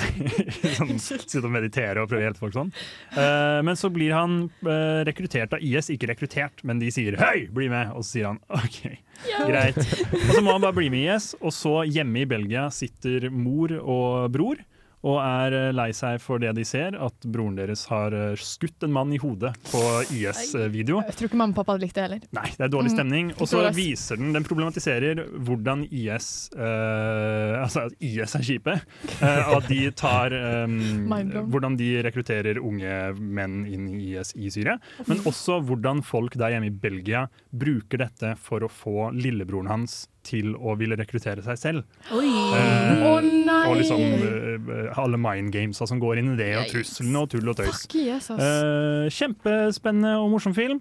sånn, sitte og meditere og prøve å hjelpe folk sånn. Uh, men så blir han uh, rekruttert av IS, ikke rekruttert, men de sier 'høy, bli med', og så sier han OK, greit. Og så må han bare bli med i IS, og så hjemme i Belgia sitter mor og bror. Og er eh, lei seg for det de ser, at broren deres har eh, skutt en mann i hodet på IS-video. Jeg tror ikke mamma og pappa hadde likt det heller. Nei, det er dårlig Mm, stemning. Og så viser den Den problematiserer hvordan IS uh, Altså at IS er kjipe. Uh, at de tar um, Hvordan de rekrutterer unge menn inn i IS i Syria. Men også hvordan folk der hjemme i Belgia bruker dette for å få lillebroren hans til å ville rekruttere seg selv. Oi. Eh, oh, nei! Og liksom eh, alle mind gamesa som går inn i det, og truslene og tull og tøys. Fuck yes. Eh, kjempespennende og morsom film.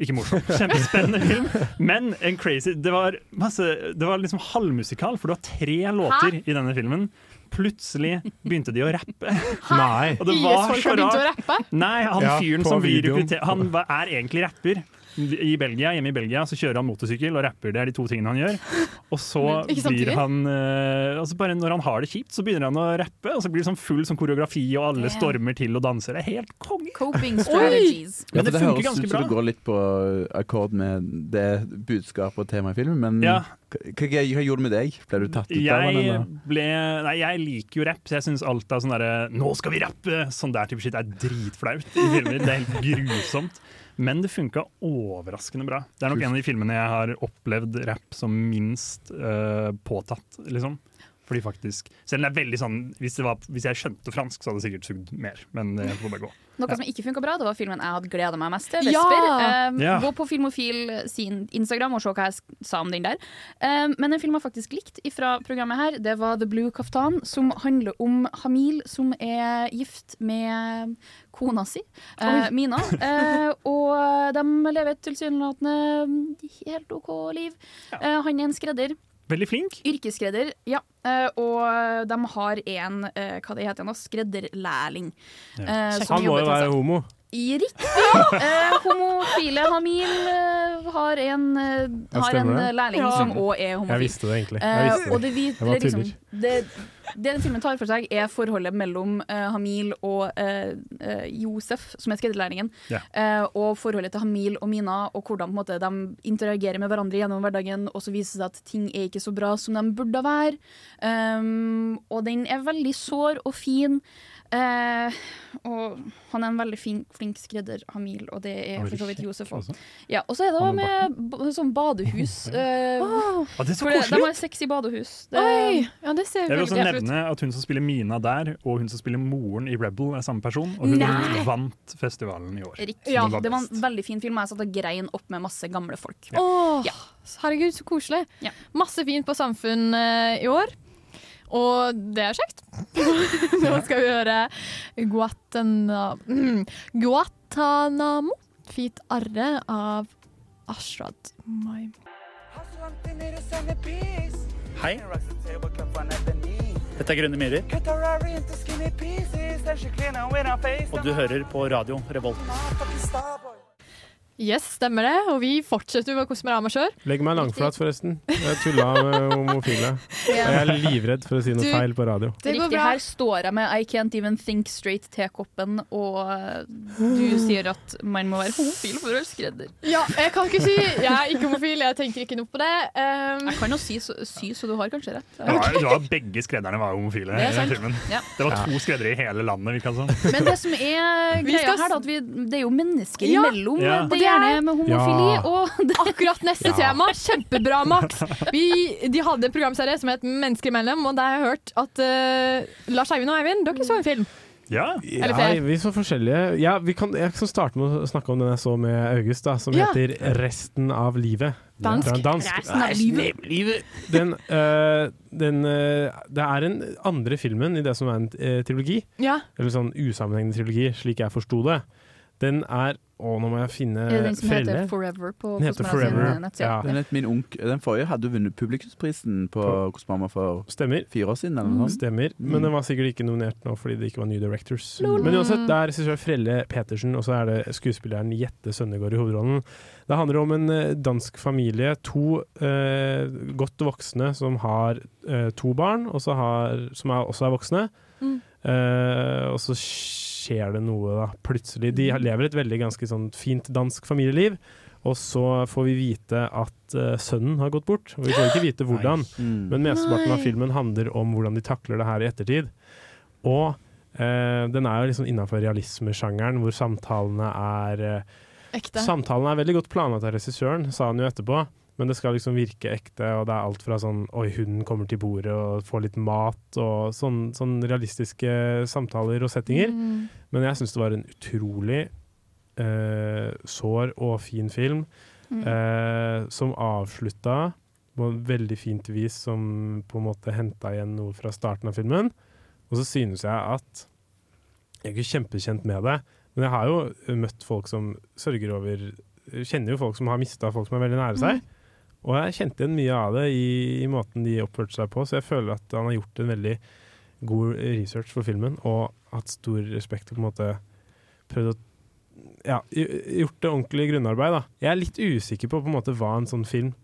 Ikke morsom, kjempespennende film, men en crazy Det var, masse, det var liksom halvmusikal, for det var tre låter i denne filmen. Plutselig begynte de å rappe. Nei. Og det var IS-folk så har begynt å rart. rappe? Nei, han Ja, fyren som blir videoen. rekruttert Han er egentlig rapper. I Belgia, Hjemme i Belgia så kjører han motorsykkel og rapper. Det er de to tingene han gjør. Og så blir han eh, altså Bare når han har det kjipt, så begynner han å rappe. Og så blir det sånn full sånn koreografi, og alle stormer til og danser. Det er helt konge. Coping strategies. Ja, Men det det høres ut som det går litt på akkord med det budskapet og temaet i filmen, men Ja. hva, hva, hva gjorde det med deg? Ble du tatt ut av den? Jeg, eller? ble, nei, jeg liker jo rapp, så jeg syns alt av sånn derre 'nå skal vi rappe', sånn der type shit er dritflaut i filmer. Det er helt grusomt. Men det funka overraskende bra. Det er nok en av de filmene jeg har opplevd rapp som minst uh, påtatt, liksom. Fordi faktisk Selv om det er veldig sånn hvis, det var, hvis jeg skjønte fransk, så hadde det sikkert sugd mer. Men det får bare gå. Noe som ikke funka bra, det var filmen jeg hadde gleda meg mest til. Ja! Vesper. Um, Ja. Gå på Filmofil sin Instagram og se hva jeg sa om den der. Um, men en film jeg faktisk likte fra programmet her, det var The Blue Kaftan, som handler om Hamil som er gift med kona si, uh, Mina. Uh, og de lever et tilsynelatende helt OK liv. Uh, han er en skredder. Veldig flink. Yrkesskredder, ja. Eh, og de har en eh, hva det heter nå, skredderlærling. eh, som Han må jo være homo. I Riktig! Eh, homofile Hamil eh, har en, eh, har en eh, lærling Ja. som òg er homofil. Jeg visste det egentlig. Jeg Eh, visste det. og det, vi, Jeg bare det, liksom, det, det den filmen tar for seg, er forholdet mellom uh, Hamil og eh, Josef, som er skredderlærlingen, yeah. og forholdet til Hamil og Mina, og hvordan på en måte, de interagerer med hverandre gjennom hverdagen, og så viser det seg at ting er ikke så bra som de burde være. Um, og den er veldig sår og fin. Eh, og han er en veldig fin, flink skredder, Hamil, og det er for så vidt Josef òg. altså. Ja, og så er det da med sånn badehus. eh, Ah, det er så koselig De har sexy badehus. Det, Oi! Ja, det ser Jeg vil også nevne at hun som spiller Mina der, og hun som spiller moren i Rebel, er samme person. Og hun Nei. vant festivalen i år. Riktig. Ja, det var en veldig fin film. Jeg satt og grein opp med masse gamle folk. Åh, Ja. herregud, så koselig. Ja. Masse fint på Samfunn uh, i år. Og det er kjekt. Nå skal vi høre Guatana, mm, Guatanamo, Fit Arre av Ashrad Maim. Hei. Dette er Grønne myrer. Og du hører på radio Revolt. Yes, stemmer det. Og vi fortsetter med Kosmorama sjøl. Legg meg langflat, forresten. Jeg tulla med homofile. Og jeg er livredd for å si noe Du- feil på radio. Det går Riktig, bra. her står jeg med I can't even think straight tekoppen, og eh, du sier at man må være homofil for å være skredder. Ja, jeg kan ikke si Jeg er ikke homofil, jeg tenker ikke noe på det. Um, Jeg kan jo si, så- så du har kanskje rett. Det var, det begge skredderne var homofile Det i den filmen. Ja. Det var to skreddere i hele landet. virka det som. Men det som er greia skal her, da, at vi, det er jo mennesker Ja. imellom. Ja. Det gjerne med homofili Ja. og Akkurat neste tema. Kjempebra, Max. Vi, de hadde en programserie som het Mennesker imellom, og der har jeg hørt at uh, Lars Eivind og Eivind, dere så en film. Ja. Eller Ja, vi så forskjellige. Ja, vi kan, jeg kan starte med å snakke om den jeg så med August, da, som Ja. heter 'Resten av livet'. Dansk. Er dansk. Resten av livet. Den, øh, den øh, Det er den andre filmen i det som er en trilogi. Ja. Eller sånn usammenhengende trilogi, slik jeg forsto det. Den er Å, nå må jeg finne Er det den som Frelle. heter Forever på Den heter Kosmorama sin Forever. nettside? Ja. Den, het min onk den forrige hadde vunnet publikumsprisen på Kosmama for Stemmer. fire år siden. Eller noe sånt. Stemmer, Mm. men den var sikkert ikke nominert nå fordi det ikke var New Directors. Men uansett, det er regissør Frelle Petersen, og så er det skuespilleren Jette Sønnegård i hovedrollen. Det handler om en eh, dansk familie, to eh, godt voksne som har eh, to barn, og så har, som er, også er voksne. Mm. Eh, og så skjer det noe, da, plutselig. De lever et veldig ganske sånn fint dansk familieliv. Og så får vi vite at uh, sønnen har gått bort. Og vi får ikke vite hvordan. Mm. Men mesteparten av filmen handler om hvordan de takler det her i ettertid. Og uh, den er jo liksom innafor realismesjangeren, hvor samtalene er uh, Ekte. Samtalen er veldig godt planlagt av regissøren, sa han jo etterpå. Men det skal liksom virke ekte, og det er alt fra sånn Oi, hunden kommer til bordet og får litt mat, og sånn, sånn realistiske samtaler og settinger. Mm. Men jeg syns det var en utrolig eh, sår og fin film, Mm. eh, som avslutta på en veldig fint vis, som på en måte henta igjen noe fra starten av filmen. Og så synes jeg at Jeg er ikke kjempekjent med det, men jeg har jo møtt folk som sørger over Kjenner jo folk som har mista folk som er veldig nære seg. Og jeg kjente igjen mye av det i, i måten de oppførte seg på, så jeg føler at han har gjort en veldig god research for filmen, og hatt stor respekt og på en måte prøvd å ja, gjort det ordentlig grunnarbeid. Da. Jeg er litt usikker på, på en måte, hva en sånn film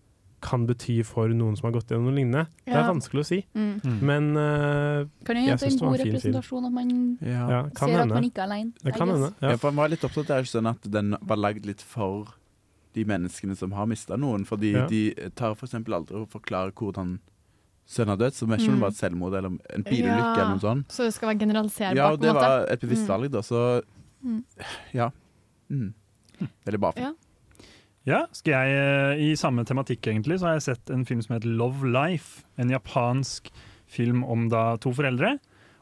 kan bety for noen som har gått gjennom noe lignende. Det er vanskelig å si. Mm. Mm. Men uh, Kan jo jeg hende en det var god en fin film. representasjon at man Ja. Ja, kan ser at hende. man ikke er alene. Det kan hende. Ja, for Han var litt opptatt av at den var lagd litt for de menneskene som har mista noen. Fordi Ja. de tar for eksempel aldri å forklare hvordan sønnen har dødd. Så vet ikke om Mm. det var et selvmord eller en bilulykke eller noe sånt. Så det skal være generaliserbart, Ja, på og det måte. var et bevisst Mm. valg, da. Så Mm. ja. Mm. Veldig bra. Ja. Ja, skal jeg eh, I samme tematikk egentlig så har jeg sett en film som heter Love Life. En japansk film om da to foreldre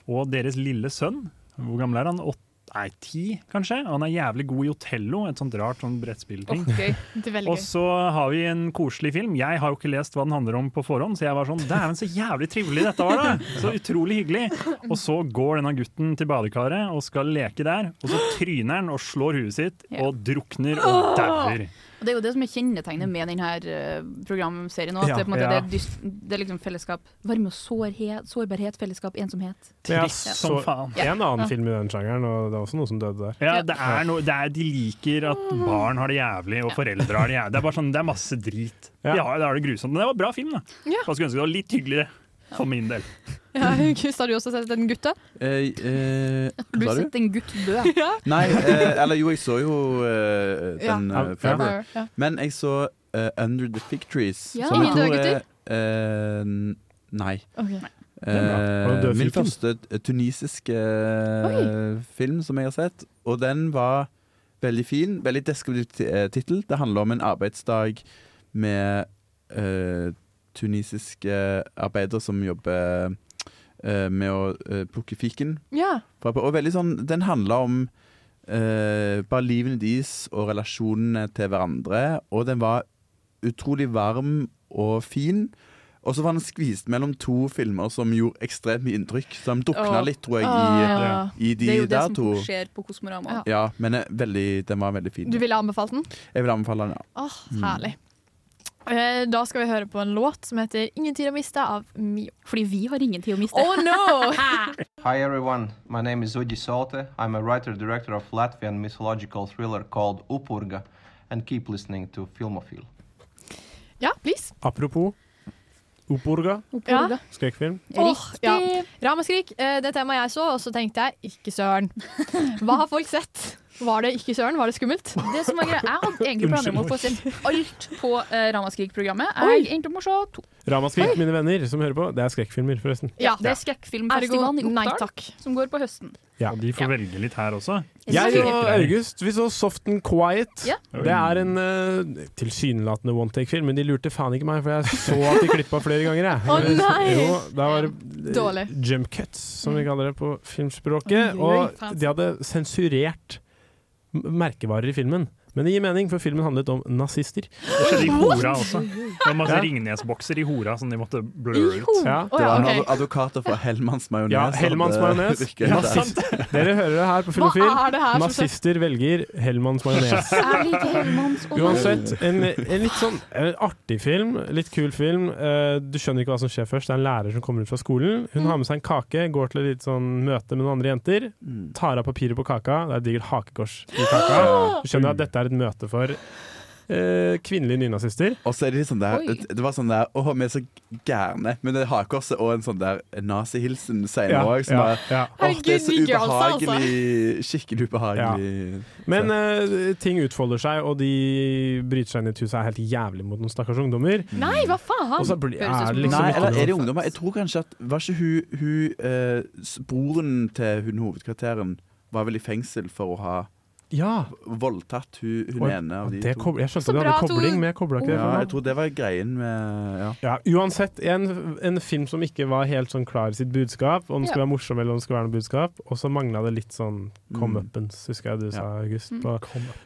og deres lille sønn. Hvor gammel er han? Åtte? Nei, ti, kanskje? Han er jævlig god i Otello, et sånt rart sånn brettspillting. Veldig Og så har vi en koselig film. Jeg har jo ikke lest hva den handler om på forhånd, så jeg var sånn Dæven, så jævlig trivelig dette var, da! Så utrolig hyggelig. Og så går denne gutten til badekaret og skal leke der, og så tryner han og slår huet sitt og drukner og dauer. Og Det er jo det som er kjennetegnet med denne programserien. Også, At Ja, det, på en måte, ja. det, er dyst, det er liksom fellesskap. Varme og sårhet, sårbarhet, fellesskap, ensomhet. Trist som faen. en annen Ja. film i den sjangeren, og det er også noe som døde der. Ja, det er noe, det er, De liker at barn har det jævlig, og foreldre har det jævlig. Det er bare sånn, det er masse drit. Ja. Ja, det er det grusomt. Men det var bra film, da. Ja. Jeg skulle ønske det var litt hyggeligere, for min del. Ja, August, har du også sett en gutte? Eh, eh, Du har du sett en gutt dø. Ja. Nei, eh, eller jo, jeg så jo eh, den Ja. uh, Forever. Ja. Men jeg så uh, Under the Fig Trees. Ja. som Ingen døde er gutter? eh, Nei. Okay. Eh, min første eh, tunisiske Oi. film som jeg har sett, og den var veldig fin. Veldig deskriptiv ti- eh, tittel. Det handler om en arbeidsdag med eh, tunisiske arbeider som jobber eh, med å eh, plukke fiken. Ja. Og veldig sånn, den handler om eh, bare livene deres og relasjonene til hverandre. Og den var utrolig varm og fin. Og så var den skvist mellom to filmer som gjorde ekstremt mye inntrykk. Så de dukna Åh. litt, tror jeg, i, ah, ja. i de det er jo det som to. skjer på Kosmorama. Ja. Ja, men eh, veldig, den var veldig fin. Du ville anbefalt den? Jeg vil anbefale den, ja. Åh, Mm. herlig. Eh, Da skal vi høre på en låt som heter 'Ingen tid å miste' av Mio. Fordi vi har ingen tid å miste. Oh no! Hi everyone, my name is Udi Sote. I'm a writer-director of Latvian mythological thriller called Upurga, and keep listening to Filmofil. Ja, please. Apropos Upurga. Ja. skrekkfilm. Åh, ja. Ramaskrik, eh, det temaet jeg så, og så tenkte jeg ikke søren. Hva har folk sett? Var det ikke søren? Var det skummelt? Det som var greia, Jeg hadde egentlig planer om å få sett alt på uh, Ramaskrik-programmet. Jeg endte opp med å se to. Ramaskrik, mine venner som hører på, det er skrekkfilmer, forresten. Ja, Det er skrekkfilmfestivalen i Oppdal som går på høsten. Ja. Og de får velge litt her også. Jeg og August vi så Soft and Quiet. Ja. Det er en uh, tilsynelatende one take-film, men de lurte faen ikke meg, for jeg så at de klippa flere ganger. Jeg. oh, nei! Jo, da var det Dårlig. jump cuts, som vi kaller det på filmspråket. Og de hadde sensurert merkevarer i filmen. Men det gir mening, for filmen handlet om nazister. Det skjedde i Hora også. Det var masse Ja. Ringnes-bokser i Hora som de måtte blurre ut. Ja. Det var okay. advokater fra Hellmanns majones. Ja, Hellmanns majones. Nazist. Dere hører det her på Filofil. Er her Nazister velger Hellmanns majones. Uansett, en, en litt sånn en artig film, litt kul film. Eh, Du skjønner ikke hva som skjer først. Det er en lærer som kommer ut fra skolen. Hun har med seg en kake, går til et litt sånn møte med noen andre jenter. Tar av papiret på kaka. Det er et digert hakekors i kaka. Du skjønner at dette er et møte for eh, kvinnelige nynazister. Og så er det litt sånn der Oi. Det var sånn der Å, vi er så gærne. Men det hakkorset og en sånn der nazihilsen senere Ja, òg, som ja, er ja. Åh, det er så Herregud, de girlsa, ubehagelig. Skikkelig ubehagelig. Men eh, ting utfolder seg, og de bryter seg inn i et hus og er helt jævlig mot noen stakkars ungdommer. Nei, hva faen? Og så blir, er det liksom Nei, ikke eller noe- er det ungdommer? Jeg tror kanskje at Var ikke hun, hun eh, s- Broren til hun hovedkvarteren var vel i fengsel for å ha Ja. voldtatt hun, hun og, ene av de to. jeg skjønte det hadde kobling, men jeg koblet ikke det Ja, jeg tror det var greien med Ja. Ja, uansett, en, en film som ikke var helt sånn klar i sitt budskap, om den skulle være morsom eller om det skulle være noe budskap, og så mangla det litt sånn come-upens, husker jeg du sa, August, Mm. på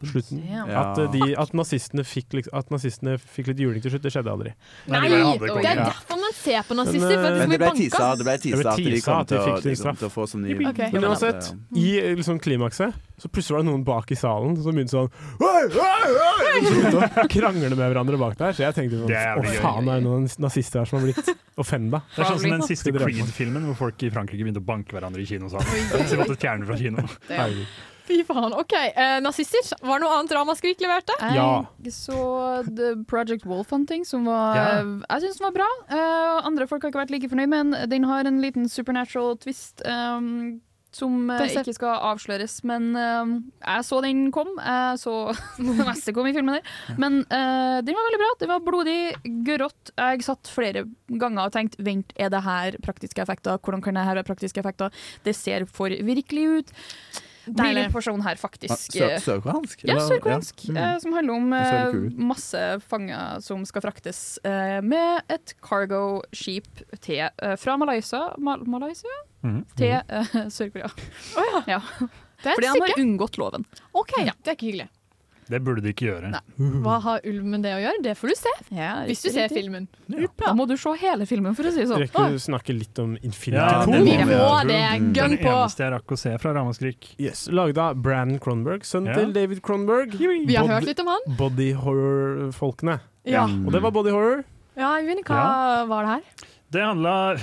slutten. At, eh, de, at, nazistene fikk, at nazistene fikk litt juling til slutt, det skjedde aldri. Nei, det er derfor man ser på nazister, for at de skal det bli banka. det ble tisa at de kom de til de kom til å få sånn ny. Men uansett, i eh, liksom klimakset så plutselig var det noen bak i salen som begynte sånn «Oi, oi, oi!» Å krangle med hverandre bak der. Så jeg tenkte sånn Å, faen, er det noen nazister her som har blitt offenda? Det er sånn som den siste Creed-filmen, hvor folk i Frankrike begynte å banke hverandre i kinosalen. Så måtte fjerne fra kino. Fy faen. OK, eh, nazister. Var det noe annet Ramaskrik leverte? Jeg så The Project Wolf Hunting, som var Ja. Jeg syns var bra. Uh, andre folk har ikke vært like fornøyd, men den har en liten supernatural twist. um, som eh, ikke skal avsløres, men uh, jeg så den kom. Jeg så det meste kom i filmen der. Men uh, den var veldig bra. Det var blodig, grått. Jeg satt flere ganger og tenkte vent, er det her praktiske effekter? Hvordan kan det her være praktiske effekter? Det ser for virkelig ut. Blir Deilig. litt porsjon her, faktisk. Ah, sør- sørkoreansk? Ja, sørkoreansk. ja. Mm. Som handler om Det masse fanger som skal fraktes eh, med et cargo-skip til eh, fra Malaysia, Mal Malaysia? Mhm. til uh, Sør-Korea. ja. Det er Fordi han har unngått loven. OK, det er ikke hyggelig. Det burde de ikke gjøre. Hva har ulv med det å gjøre? Det får du se. Hvis du ser filmen. filmen. Da må du se hele filmen, for å si det sånn. Rekker du snakke litt om Infinity Ja, Pool? den Vi må. Den eneste jeg rakk å se fra Ramaskrik. Yes, Lagd av Brandon Cronberg, sønnen Ja. til David Cronberg. Vi har hørt litt om han. Body horror-folkene. Ja. Og det var body horror. Ja, Eivind, hva var det her? Det handla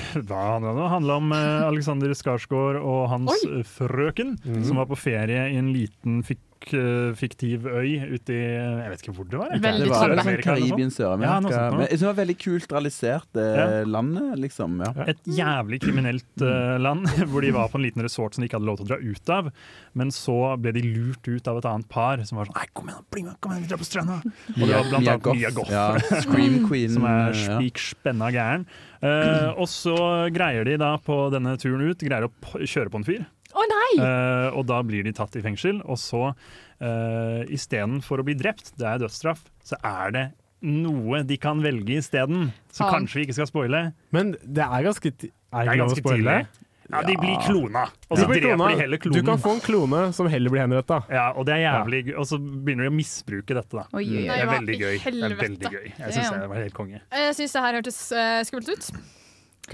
det? Handla om eh, Alexander Skarsgård og hans Oi. frøken, mm. som var på ferie i en liten fik uh, fiktiv øy ute i Jeg vet ikke hvor det var. Veldig Det var sånn Karibien, Sør-Amerika. noe. Men jeg synes det var veldig kult realisert, det Ja. landet, liksom. Ja. Et jævlig kriminelt uh, land, hvor de var på en liten resort som de ikke hadde lov til å dra ut av. Men så ble de lurt ut av et annet par som var sånn Nei, kom igjen, bli med, kom igjen, vi drar på stranda! Og det var blant Mia annet Goth, Mia Goff, ja, Scream Queen, som er ja. spik spenna gæren. Uh, og så greier de da på denne turen ut Greier å p kjøre på en fyr. Å nei! Uh, og da blir de tatt i fengsel, og så uh, istedenfor å bli drept, det er dødsstraff, så er det noe de kan velge isteden. Så ah. kanskje vi ikke skal spoile. Men det er ganske Er Det er ganske tidlig. Ja, de blir klona, og så blir dreper klona. de hele klonen. Du kan få en klone som heller blir henretta. Ja, og det er jævlig gøy. Og så begynner de å misbruke dette, da. Oi. Det er veldig gøy. Det er veldig gøy. Jeg syns det var helt konge. Jeg syns det her hørtes uh, skummelt ut.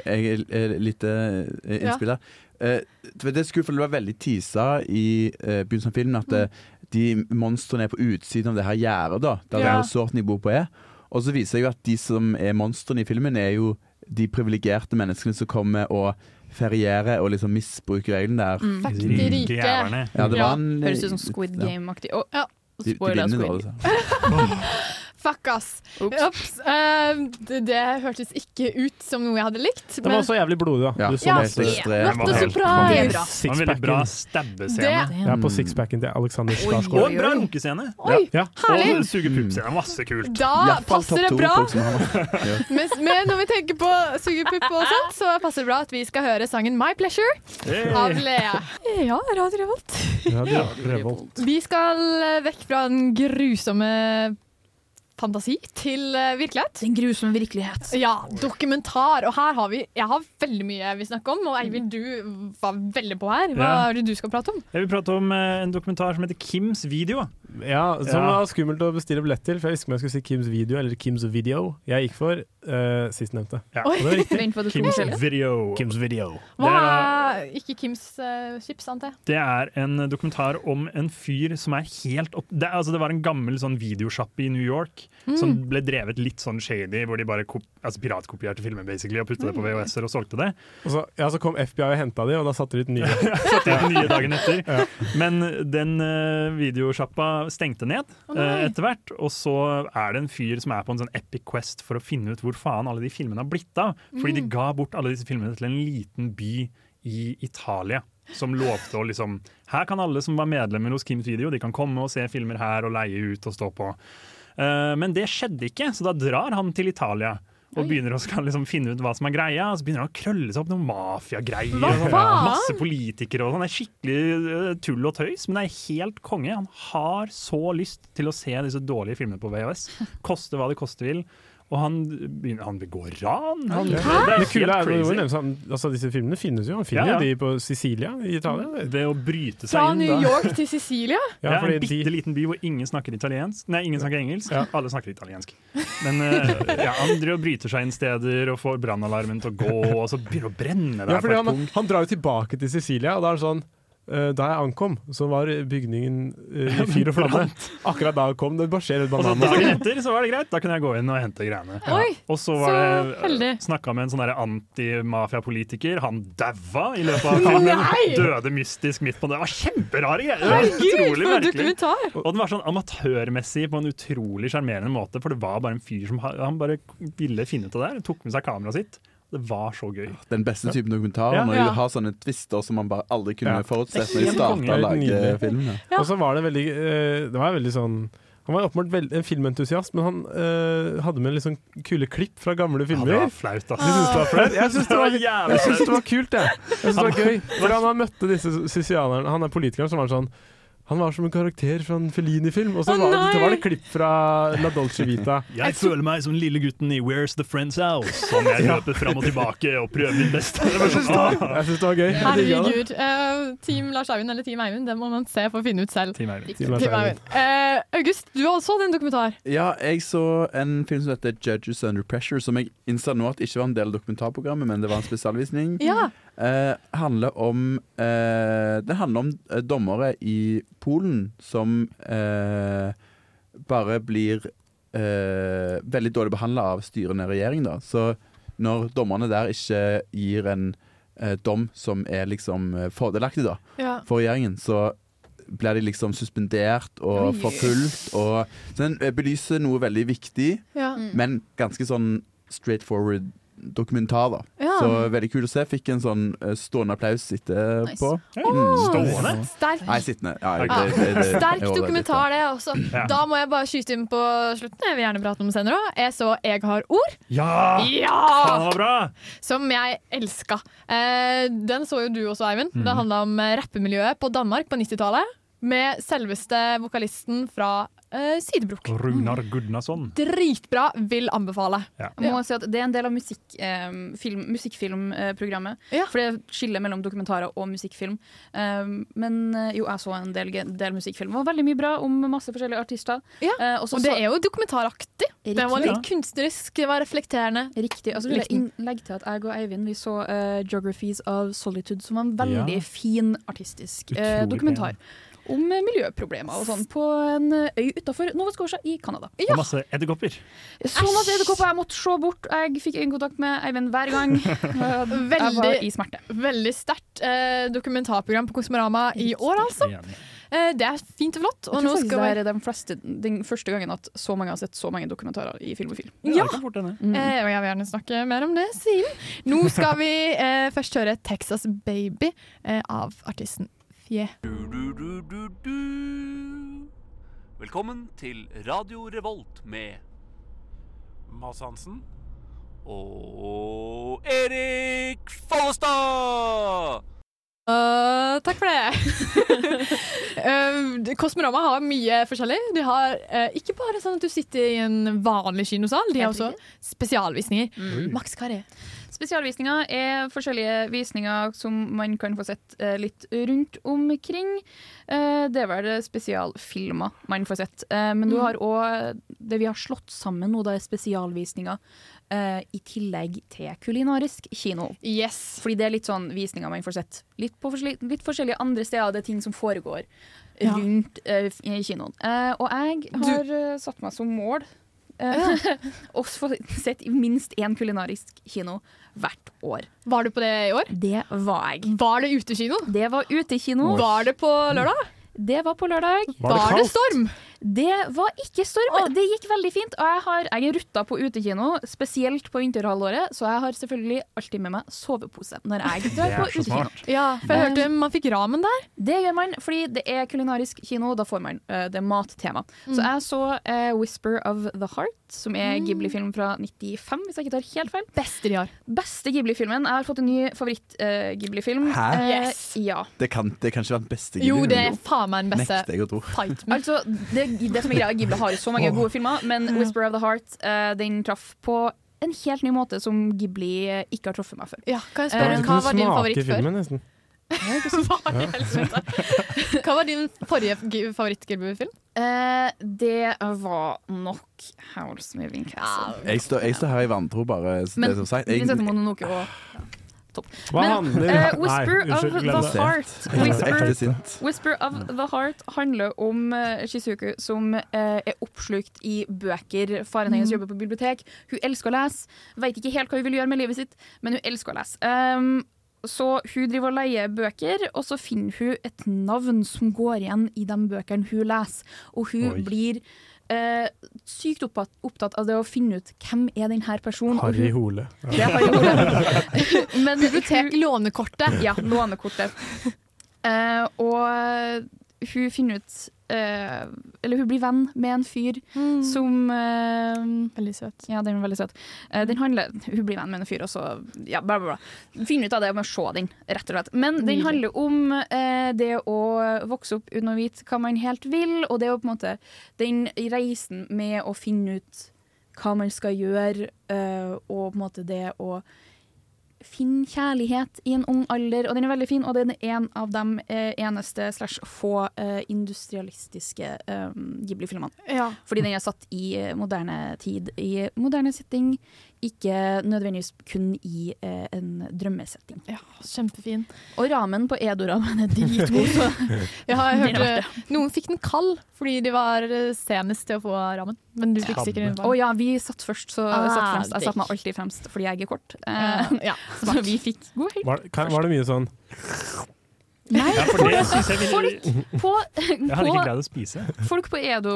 Jeg er litt eh, innspill der. Ja. for det skulle være veldig teasa i uh, begynnelsen av filmen at eh, de monstrene er på utsiden av det her gjerdet, da, der Ja. resorten de bor på er. Og så viser det jo at de som er monstrene i filmen, er jo de privilegerte menneskene som kommer og ferierer og liksom misbruker reglene der. Mm. Fuck de rike. Ja, det var en, Høres ut som Squid. Game-aktig. Å, ja. De, de Spoiler vinner Squid. da, altså. Fuck, ass. Ups. Uh, det, det hørtes ikke ut som noe jeg hadde likt. Den var også jævlig blodig, da. Ja, Du så Ja, helt det- not a surprise. Det var en veldig bra stabbescene. Det- Ja, på sixpacken til Alexander Skarsgård. Og en bra runkescene. Oi, Ja. herlig. Og suge pupp-scene. Masse kult. Da passer det bra. Men, men når vi tenker på sugepupp og sånt, så passer det bra at vi skal høre sangen My Pleasure Hey. av Lea. Ja, Radio Revolt. Radio Revolt. Vi skal eh, vekk fra den grusomme fantasi til eh, virkelighet. Den grusomme virkelighet. Ja, dokumentar. Og her har vi Jeg har veldig mye vi snakker om, og Eivind, du var veldig på her. Hva Ja. er det du skal prate om? Jeg vil prate om eh, en dokumentar som heter Kims video. Ja, Som Ja. var skummelt å bestille billett til, for jeg visste ikke om jeg skulle si Kims video eller Kims video. Jeg gikk for uh, sistnevnte. Ja. Kims. Video. Kims Video. Hva Det er, ikke Kims uh, chips, antar jeg? det er en dokumentar om en fyr som er helt opp... Det, altså, det var en gammel sånn videosjappe i New York Mm. som ble drevet litt sånn shady, hvor de bare kop altså, piratkopierte filmer basically, og puttet det på Mm. VHS-er og solgte det. Og så, ja, så kom FBI og henta de, og da satte de ut nye. Satte ut nye dagen etter. Men den uh, videosjappa stengte ned oh, etter hvert. Og så er det en fyr som er på en sånn epic quest for å finne ut hvor faen alle de filmene har blitt av. Fordi de Mm. ga bort alle disse filmene til en liten by i Italia. Som lovte å liksom Her kan alle som var medlemmer hos Kims Video, de kan komme og se filmer her og leie ut og stå på. Eh, men det skjedde ikke, så da drar han til Italia. Og begynner å skal liksom finne ut hva som er greia. Og så begynner han å krølle seg opp noen mafiagreier. Masse politikere og sånn. Det er skikkelig eh, tull og tøys, men det er helt konge. Han har så lyst til å se disse dårlige filmene på VHS. Koste hva det koste vil. Og han, han begår ran. Han, Det, det er kule er, jo det sånn- altså, disse filmene finnes jo. Han finner Ja, ja. de på Sicilia i Italia. Ved å bryte seg Fra inn New da. York til Sicilia? Ja, Ja, en bitte liten by hvor ingen snakker italiensk. Nei, ingen snakker engelsk. Alle snakker italiensk. Men eh, ja, han driver og bryter seg inn steder og får brannalarmen til å gå, og så begynner det å brenne der Ja, et han, han drar jo tilbake til Sicilia, og da er det sånn da jeg ankom, så var bygningen eh, i fyr og flamme. Akkurat da jeg kom, det bare skjer et banan. dagen etter så var det greit, da kunne jeg gå inn og hente greiene. Oi, og så var så det snakka med en sånn der antimafiapolitiker. Han daua i løpet av filmen. Nei! Døde mystisk midt på det. Det var kjemperare greier! Herregud, utrolig for merkelig. dokumentar! Og den var sånn amatørmessig på en utrolig sjarmerende måte, for det var bare en fyr som han bare ville finne ut av det der. Tok med seg kameraet sitt. Det var så gøy. Den beste typen dokumentar Ja. når Ja. de har sånne twister som man bare aldri kunne Ja. forutsett når de starta å lage filmen. Ja. Og så var det veldig eh, Det var veldig sånn han var åpenbart en filmentusiast, men han øh, hadde med litt sånn kule klipp fra gamle filmer. det var flaut, ass. Du synes det var flaut? Jeg syns det, var- Det jeg synes det var kult, jeg. Jeg synes det var gøy. Hvordan han møtte disse sosialerne Han er politikeren som var sånn han var som en karakter fra en Fellini-film. Og så var, det var det klipp fra La Dolce Vita. Jeg føler meg som den lille gutten i Where's the Friend's House, som jeg løper fram og tilbake og prøver mitt beste. Jeg sånn, det var- gøy. Herregud. Uh, team Lars Eivind eller Team Eivind, det må man se for å finne ut selv. Team Eivind. Team Lars Eivind. Uh, August, du så den en dokumentar. Ja, jeg så en film som heter 'Judges Under Pressure', som jeg innser nå at ikke var en del av dokumentarprogrammet, men det var en spesialvisning. Ja. Eh, handler om eh, Det handler om eh, dommere i Polen som eh, bare blir eh, veldig dårlig behandla av styrende regjering. Da. Så når dommerne der ikke gir en eh, dom som er liksom fordelaktig da, Ja. for regjeringen, så blir de liksom suspendert og Oi. forfulgt. Og, så den belyser noe veldig viktig, Ja. men ganske sånn straightforward dokumentar. da Ja. Så veldig kul å se. Fikk en sånn eh, stående applaus etterpå. Nice. Mm. Stående? sterk. Nei, sittende. Ja, det- det- det- Sterk dokumentar, det også. Ja. Da må jeg bare skyte inn på slutten. Jeg vil gjerne prate om senere òg. Jeg så 'Jeg har ord'. Ja! Ja! Bra! Som jeg elska. Eh, den så jo du også, Eivind. Mhm. Det handla om rappemiljøet på Danmark på 90-tallet. Med selveste vokalisten fra eh, Sidebrok. Runar Gudnason. Dritbra. Vil anbefale. Ja. Må si at Det er en del av musikk, eh, film, musikkfilmprogrammet. For det skiller mellom dokumentarer og musikkfilm. Eh, men eh, jo, jeg så en del, del musikkfilm. Det var veldig mye bra om masse forskjellige artister. Eh, Og det er jo dokumentaraktig. Det var litt kunstnerisk, det var reflekterende. Riktig. Og så vil jeg legge til at jeg og Eivind vi så 'Geographies of Solitude', som var en veldig Ja. fin artistisk dokumentar. Om miljøproblemer og sånn på en øy utafor Nova Scotia i Canada. Og masse edderkopper. Så masse edderkopper jeg måtte se bort. Jeg fikk øyekontakt med Eivind hver gang. Jeg var i smerte. veldig sterkt eh, dokumentarprogram på Kosmorama i år, altså. Eh, det er fint og flott. Jeg Og tror nå faktisk skal det være er den, fleste, den første gangen at så mange har sett så mange dokumentarer i film Ja! Mm. Eh, og jeg vil gjerne snakke mer om det siden. Nå skal vi eh, først høre 'Texas Baby' eh, av artisten Fie. Velkommen til Radio Revolt med Mads Hansen og Erik Follestad! Uh, takk for det. uh, Kosmorama har mye forskjellig. De har uh, ikke bare sånn at du sitter i en vanlig kinosal, de har også spesialvisninger. Mm. Max Carré. Spesialvisninger er forskjellige visninger som man kan få sett eh, litt rundt omkring. Eh, det er vel spesialfilmer man får sett. Eh, men du Mm. har òg det vi har slått sammen nå, det er spesialvisninger. I tillegg til kulinarisk kino. Yes. Fordi det er litt sånn visninger man får sett litt på forskjellige, litt forskjellige andre steder. Det er ting som foregår Ja. rundt eh, kinoen. Og jeg har du satt meg som mål uh, å få sett i minst én kulinarisk kino hvert år. Var du på det i år? Det var jeg. Var det utekino? Det var utekino. Var det på lørdag? Det var på lørdag. Var det Var det storm? Det var ikke storm. Det gikk veldig fint. Og jeg, har, jeg er rutta på utekino, spesielt på vinterhalvåret, så jeg har selvfølgelig alltid med meg sovepose når jeg drar på utekino. Ja, for jeg hørte man fikk ramen der. Det gjør man, fordi det er kulinarisk kino. Da får man uh, det mattema. Mm. Så jeg så uh, 'Whisper of the Heart', som er Mm. Ghibli-film fra 95, hvis jeg ikke tar helt feil. Beste de har. Beste Ghibli-filmen. Jeg har fått en ny favoritt-Ghibli-film. Hæ? Ja. Det kan, det kan ikke være den beste Jo, Ghibli-filmen, det er faen meg den beste. Nekter jeg å tro. Altså, det, det som er greia, Ghibli har så mange gode filmer, men 'Whisper of the Heart' uh, den traff på en helt ny måte som Ghibli eh, ikke har truffet meg før. Ja, kan jeg spørre, uh, hva var din favoritt før? filmen, nesten. Hva er det var din forrige favoritt-Ghibli-film? Eh, det var nok Howls Moving Castle'. Jeg står, jeg står her i vantro, bare. det Men som sagt. vi Jeg, setter Mononoke og Topp. Men, handler- Whisper Nei, of the. Heart' er Whisper. Whisper of the Heart handler om uh, Shizuku som uh, er oppslukt i bøker. Faren hennes Mm. jobber på bibliotek. Hun elsker å lese. Vet ikke helt hva hun vil gjøre med livet sitt, men hun elsker å lese. Um, så hun driver og leier bøker, og så finner hun et navn som går igjen i de bøkene hun leser. Og hun Oi. blir eh, sykt opptatt, opptatt av det å finne ut hvem er denne personen. Harry Hole. Det er Harry Hole. Men Bibliotek, lånekortet. Ja, lånekortet. Eh, og hun finner ut uh, Eller hun blir venn med en fyr som uh, Veldig søt. Ja, den er veldig søt. Uh, den handler, hun blir venn med en fyr, og så ja, bla, bla, bla. Finner ut av det med å se den, rett og slett. Men den handler om det å vokse opp uten å vite hva man helt vil, og det er jo på en måte den reisen med å finne ut hva man skal gjøre, og på en måte det å finne kjærlighet i en ung alder, og den er veldig fin, og den er en av de eh, eneste slash få eh, industrialistiske eh, Ghibli-filmene. Ja. Fordi den er satt i moderne tid, i moderne setting, ikke nødvendigvis kun i eh, en drømmesetting. Ja, kjempefin. Og ramen på Edo-ramen er dritgod, så Ja, jeg hørte Noen fikk den kald fordi de var eh, senest til å få ramen. Men du fikk sikkert den Å ja, vi satt først, så Ah, satt fremst. Jeg satte meg alltid fremst fordi jeg er kort. Eh, Ja, ja, så vi fikk god helg. Var, var det mye sånn Nei, Ja, for det synes jeg folk på, Jeg hadde ikke greid å spise. Folk på Edo,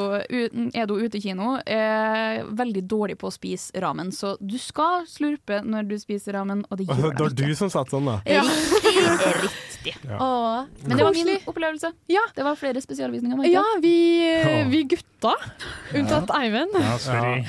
Edo utekino er veldig dårlig på å spise ramen, så du skal slurpe når du spiser ramen, og det Det var du som satt sånn, da. Ja. Riktig. Ja. Åh, Men det var min opplevelse. Ja. Det var flere spesialvisninger. Ja, vi, vi gutta, unntatt Eivind. Ja, sorry.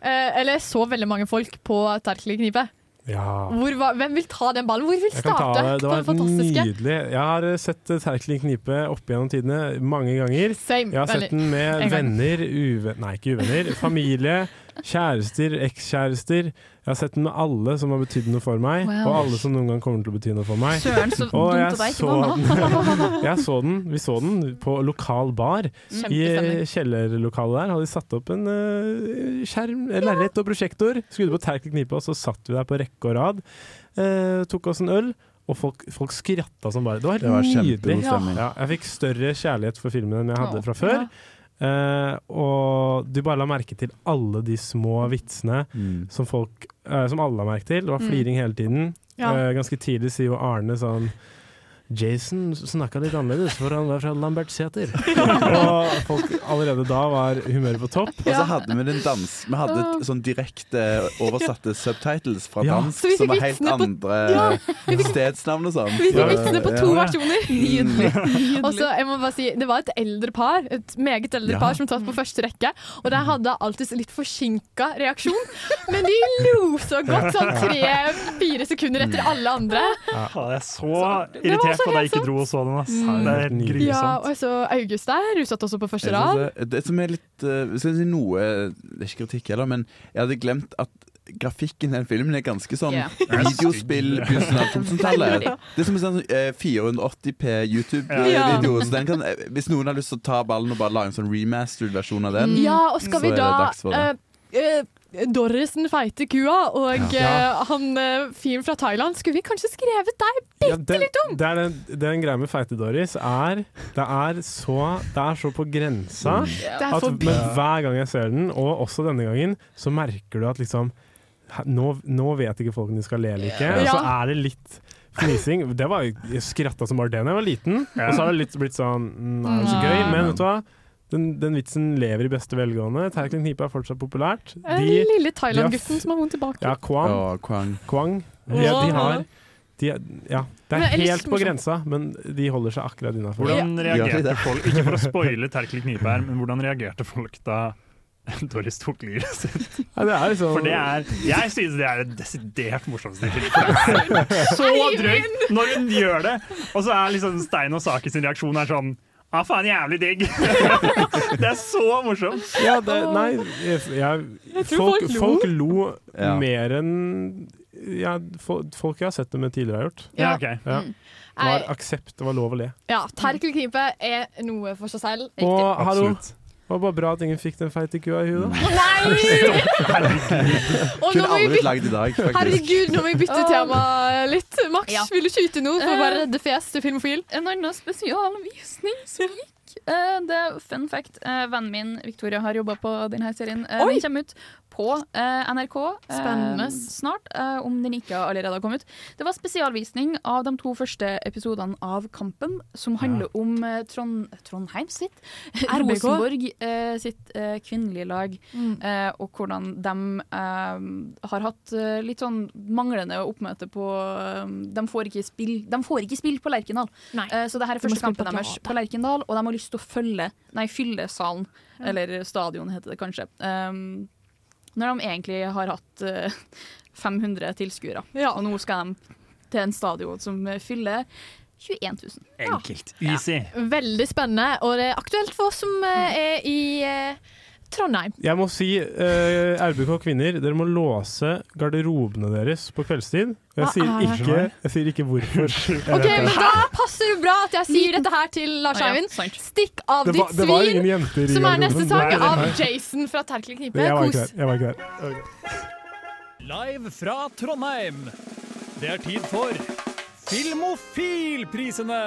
Eh, eller så veldig mange folk på Terkelig knipe. Ja. Hvor, hvem vil ta den ballen? Hvor vil starte det. Det på var det var nydelig. Jeg har eh, sett eh, Terkelig knipe opp gjennom tidene mange ganger. Same. Jeg har sett den med venner, uven... Nei, ikke uvenner. Familie, kjærester, ekskjærester. Jeg har sett den med alle som har betydd noe for meg, Wow. og alle som noen gang kommer til å bety noe for meg. Søren, så Og jeg at så den, jeg så den, vi så den på lokal bar. I kjellerlokalet der hadde de satt opp en uh, skjerm, eh, lerret og prosjektor. Skrudde på terkel knipe, og så satt vi der på rekke og rad. Uh, tok oss en øl. Og folk, folk skratta som bare. Det var helt Det var nydelig. Ja. Ja, jeg fikk større kjærlighet for filmen enn jeg hadde fra før. Eh, og du bare la merke til alle de små vitsene Mm. som folk uh, Som alle la merke til. Det var Mm. fliring hele tiden. Ja. Uh, ganske tidlig sier jo Arne sånn Jason snakka litt annerledes, for han var fra Lambertseter. og folk allerede da var humøret på topp. Og så hadde vi den dans Vi hadde et sånn direkte oversatte subtitles fra Ja. dansk Så som var helt andre Ja, stedsnavn og sånn. Vi fikk Så, vitsene på to ja. versjoner. Nydelig. Og så, jeg må bare si, Det var et eldre par Et meget eldre Ja. par som satt på første rekke. Og de hadde alltid litt forsinka reaksjon, men de lo så godt, sånn tre-fire sekunder etter alle andre. Ja, jeg er så så irritert på at jeg ikke dro og så den. Ass. Mm. Det er helt Nydelig. Ja, grusomt. og så August der, hun satt også på første rad. det, det som er litt uh, Skal jeg si noe Det er ikke kritikk heller, men jeg hadde glemt at grafikken i den filmen er ganske sånn yeah. videospill begynnelsen av 2000-tallet. Det er som en sånn eh, 480p YouTube-video. Så den kan, eh, hvis noen har lyst til å ta ballen og bare lage en sånn remastered versjon av den, Ja, og skal så vi er det da dags for det. Uh, eh, Dorris den feite kua og Ja. uh, han uh, fyren fra Thailand, skulle vi kanskje skrevet deg Ja, bitte det, litt om? det er den, den greia med Feite-Doris er Det er så Det er så på grensa er at men hver gang jeg ser den, og også denne gangen, så merker du at liksom Nå, nå vet ikke folk om de skal le eller ikke, og så er det litt fnising. Det var, jeg skratta som bare det da jeg var liten, og så har det litt blitt sånn mm, Er det så gøy? Men vet du hva? Den, den vitsen lever i beste velgående. Terkel Knipe er fortsatt populært. Den De- lille Thailand-gutten som har vondt tilbake. ja, Kwang. Oh, Kwang. Kwang. De, de har de, Ja, det Men er jeg helt på grensa, men de holder seg akkurat innafor. Hvordan Ja. Ja, reagerte folk Ikke for å spoile Terkel Knipe her, men hvordan reagerte folk da Doris tok livet sitt? Ja, det er liksom For det er Jeg synes det er det desidert morsomste i så drøyt når hun gjør det! Og så er liksom Stein og Saki sin reaksjon er sånn Ah, faen, jævlig digg! det er så morsomt! Ja, det, nei, jeg, jeg, folk, folk lo. folk lo Ja. mer enn ja, folk jeg har sett det med tidligere har gjort. Ja, ok. Ja. Mm. Det var aksept, det var lov å le. Ja, Terkel Knipe er noe for seg selv. Riktig. Og hallo, Absolutt. Det var bare bra at ingen fikk den feite kua i huet. Nei! Kunne aldri blitt lagd i dag, faktisk. Herregud, nå må vi bytte tema litt. Max, Ja. vil du skyte noe for å bare redde fjes til Filmofil? En annen spesialvisning som gikk. Eh, det er fun fact. Eh, vennen min Victoria har jobba på denne serien. Eh, Oi! den kommer ut på eh, NRK eh, Spennende. snart, eh, om den ikke allerede har kommet. Det var spesialvisning av de to første episodene av Kampen, som handler om eh, Trond, Trondheim sitt RBK. Rosenborg eh, sitt eh, kvinnelige lag, Mm. eh, og hvordan de eh, har hatt eh, litt sånn manglende oppmøte på eh, De får ikke spill De får ikke spill på Lerkendal. Nei. Eh, så det her er første kampen deres på Lerkendal, og de har lyst til å følge Nei, fylle salen. Eller stadion, heter det kanskje. Um, når de egentlig har hatt eh, 500 tilskuere. Ja. Og nå skal de til en stadion som fyller 21 000. Enkelt. Easy. Veldig spennende, og det er aktuelt for oss som eh, er i eh, Trondheim. Jeg må si, uh, RBK kvinner, dere må låse garderobene deres på kveldstid. Jeg sier er ikke, jeg sier ikke hvorfor. Ok, men. Da passer det bra at jeg sier dette her til Lars Eivind. Stikk av Det ditt det var svin! ingen jenter i Som er neste sang av. Jason fra Terkel Knipe. Jeg var ikke Kos. der. Jeg var ikke der. Jeg var ikke der. Live fra Trondheim. Det er tid for Filmofilprisene.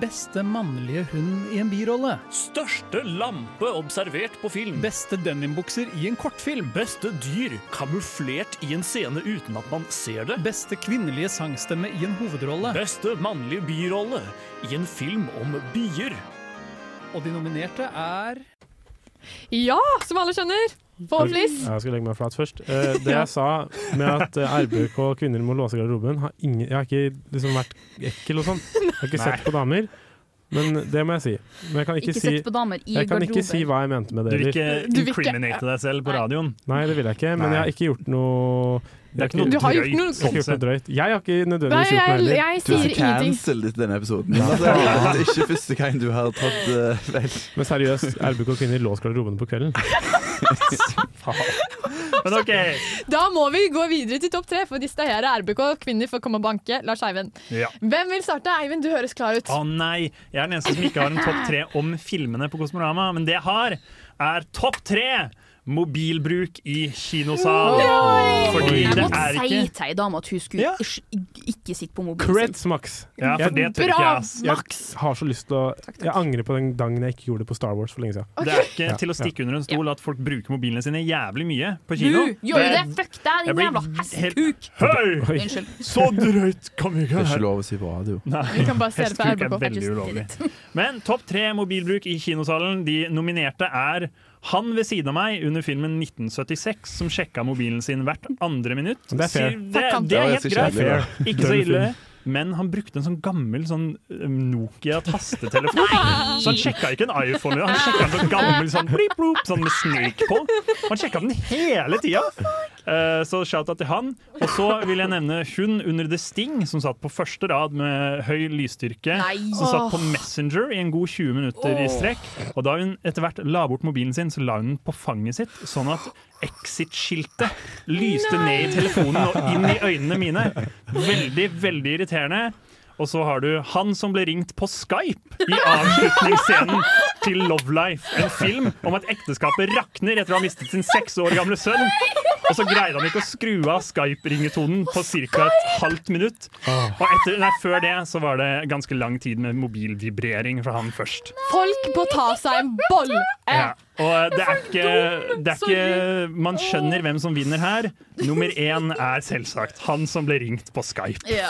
Beste mannlige hund i en birolle. Største lampe observert på film. Beste denimbukser i en kortfilm. Beste dyr kamuflert i en scene uten at man ser det. Beste kvinnelige sangstemme i en hovedrolle. Beste mannlige birolle i en film om bier. Og de nominerte er Ja, som alle skjønner. Forhåpentligvis. Jeg skal legge meg flat først. Eh, det jeg sa med at RBK og kvinner må låse garderoben, har ingen, jeg har ikke liksom vært ekkel og sånn. Jeg har ikke Nei. sett på damer. Men det må jeg si. Men jeg kan ikke, Ikke si sett på damer i Jeg kan ikke si hva jeg mente med Du det. vil heller. ikke Du vil ikke- incriminate deg selv på radioen? Nei, det vil jeg ikke. Men jeg har ikke gjort noe Det er ikke noe Du har gjort drøyt, noe- Jeg har sånn drøyt. Jeg har ikke nødvendigvis gjort noe jeg, heller. jeg Du er sier så ingenting. cancelled etter denne episoden. Ja. det er ikke første gang du har tatt uh, feil. Men seriøst, RBK kvinner lås garderobene på kvelden. Men OK. Da må vi gå videre til topp tre, for distrahere RBK kvinner for å komme og banke Lars Eivind. Ja. Hvem vil starte? Eivind, du høres klar ut. Å nei, jeg er den eneste som ikke har en topp tre om filmene på Kosmorama. Men det jeg har, er topp tre mobilbruk i kinosal. Fordi Jeg det måtte er si ikke til ei dame at hun skulle Ja. ikke, ikke sitte på mobilen sin. Creds, Max. Ja, for det tør ikke jeg, Jeg har så lyst til å Jeg angrer på den dagen jeg ikke gjorde det på Star Wars for lenge siden. Det er ikke Ja. til å stikke under en stol at folk bruker mobilene sine jævlig mye på kino. Du gjør det! Fuck deg, Jeg din jævla helt- hestkuk! Hei! Oi. Unnskyld. Så drøyt kan vi Det er ikke lov å si på radio. Nei, Vi kan bare se det på er RBK. veldig ulovlig. Men topp tre mobilbruk i kinosalen. De nominerte er han ved siden av meg under filmen 1976, som sjekka mobilen sin hvert andre minutt. Det er fair. Sier- Det, det er helt greit. Ikke så ille. Men han brukte en sånn gammel sånn um, Nokia-tastetelefon. Så han sjekka ikke en iPhone, han sjekka en sånn gammel sånn blip, blip, sånn med Snake på. Han sjekka den hele tida. Eh, Så shout-out til han. Og så vil jeg nevne hun under The Sting, som satt på første rad med høy lysstyrke. Nei. Som satt på Messenger i en god 20 minutter i strekk. Og da hun etter hvert la bort mobilen sin, så la hun den på fanget sitt, sånn at Exit-skiltet lyste ned i telefonen og inn i øynene mine. Veldig, veldig irriterende. Og så har du han som ble ringt på Skype i avslutningsscenen til Love Life. En film om at ekteskapet rakner etter å ha mistet sin seks år gamle sønn. Og så greide han ikke å skru av Skype-ringetonen på ca. et halvt minutt. Og etter, nei, før det så var det ganske lang tid med mobilvibrering fra han først. Folk må ta seg en boll! Ja. Og det er, ikke, det er ikke Man skjønner hvem som vinner her. Nummer én er selvsagt han som ble ringt på Skype. Ja.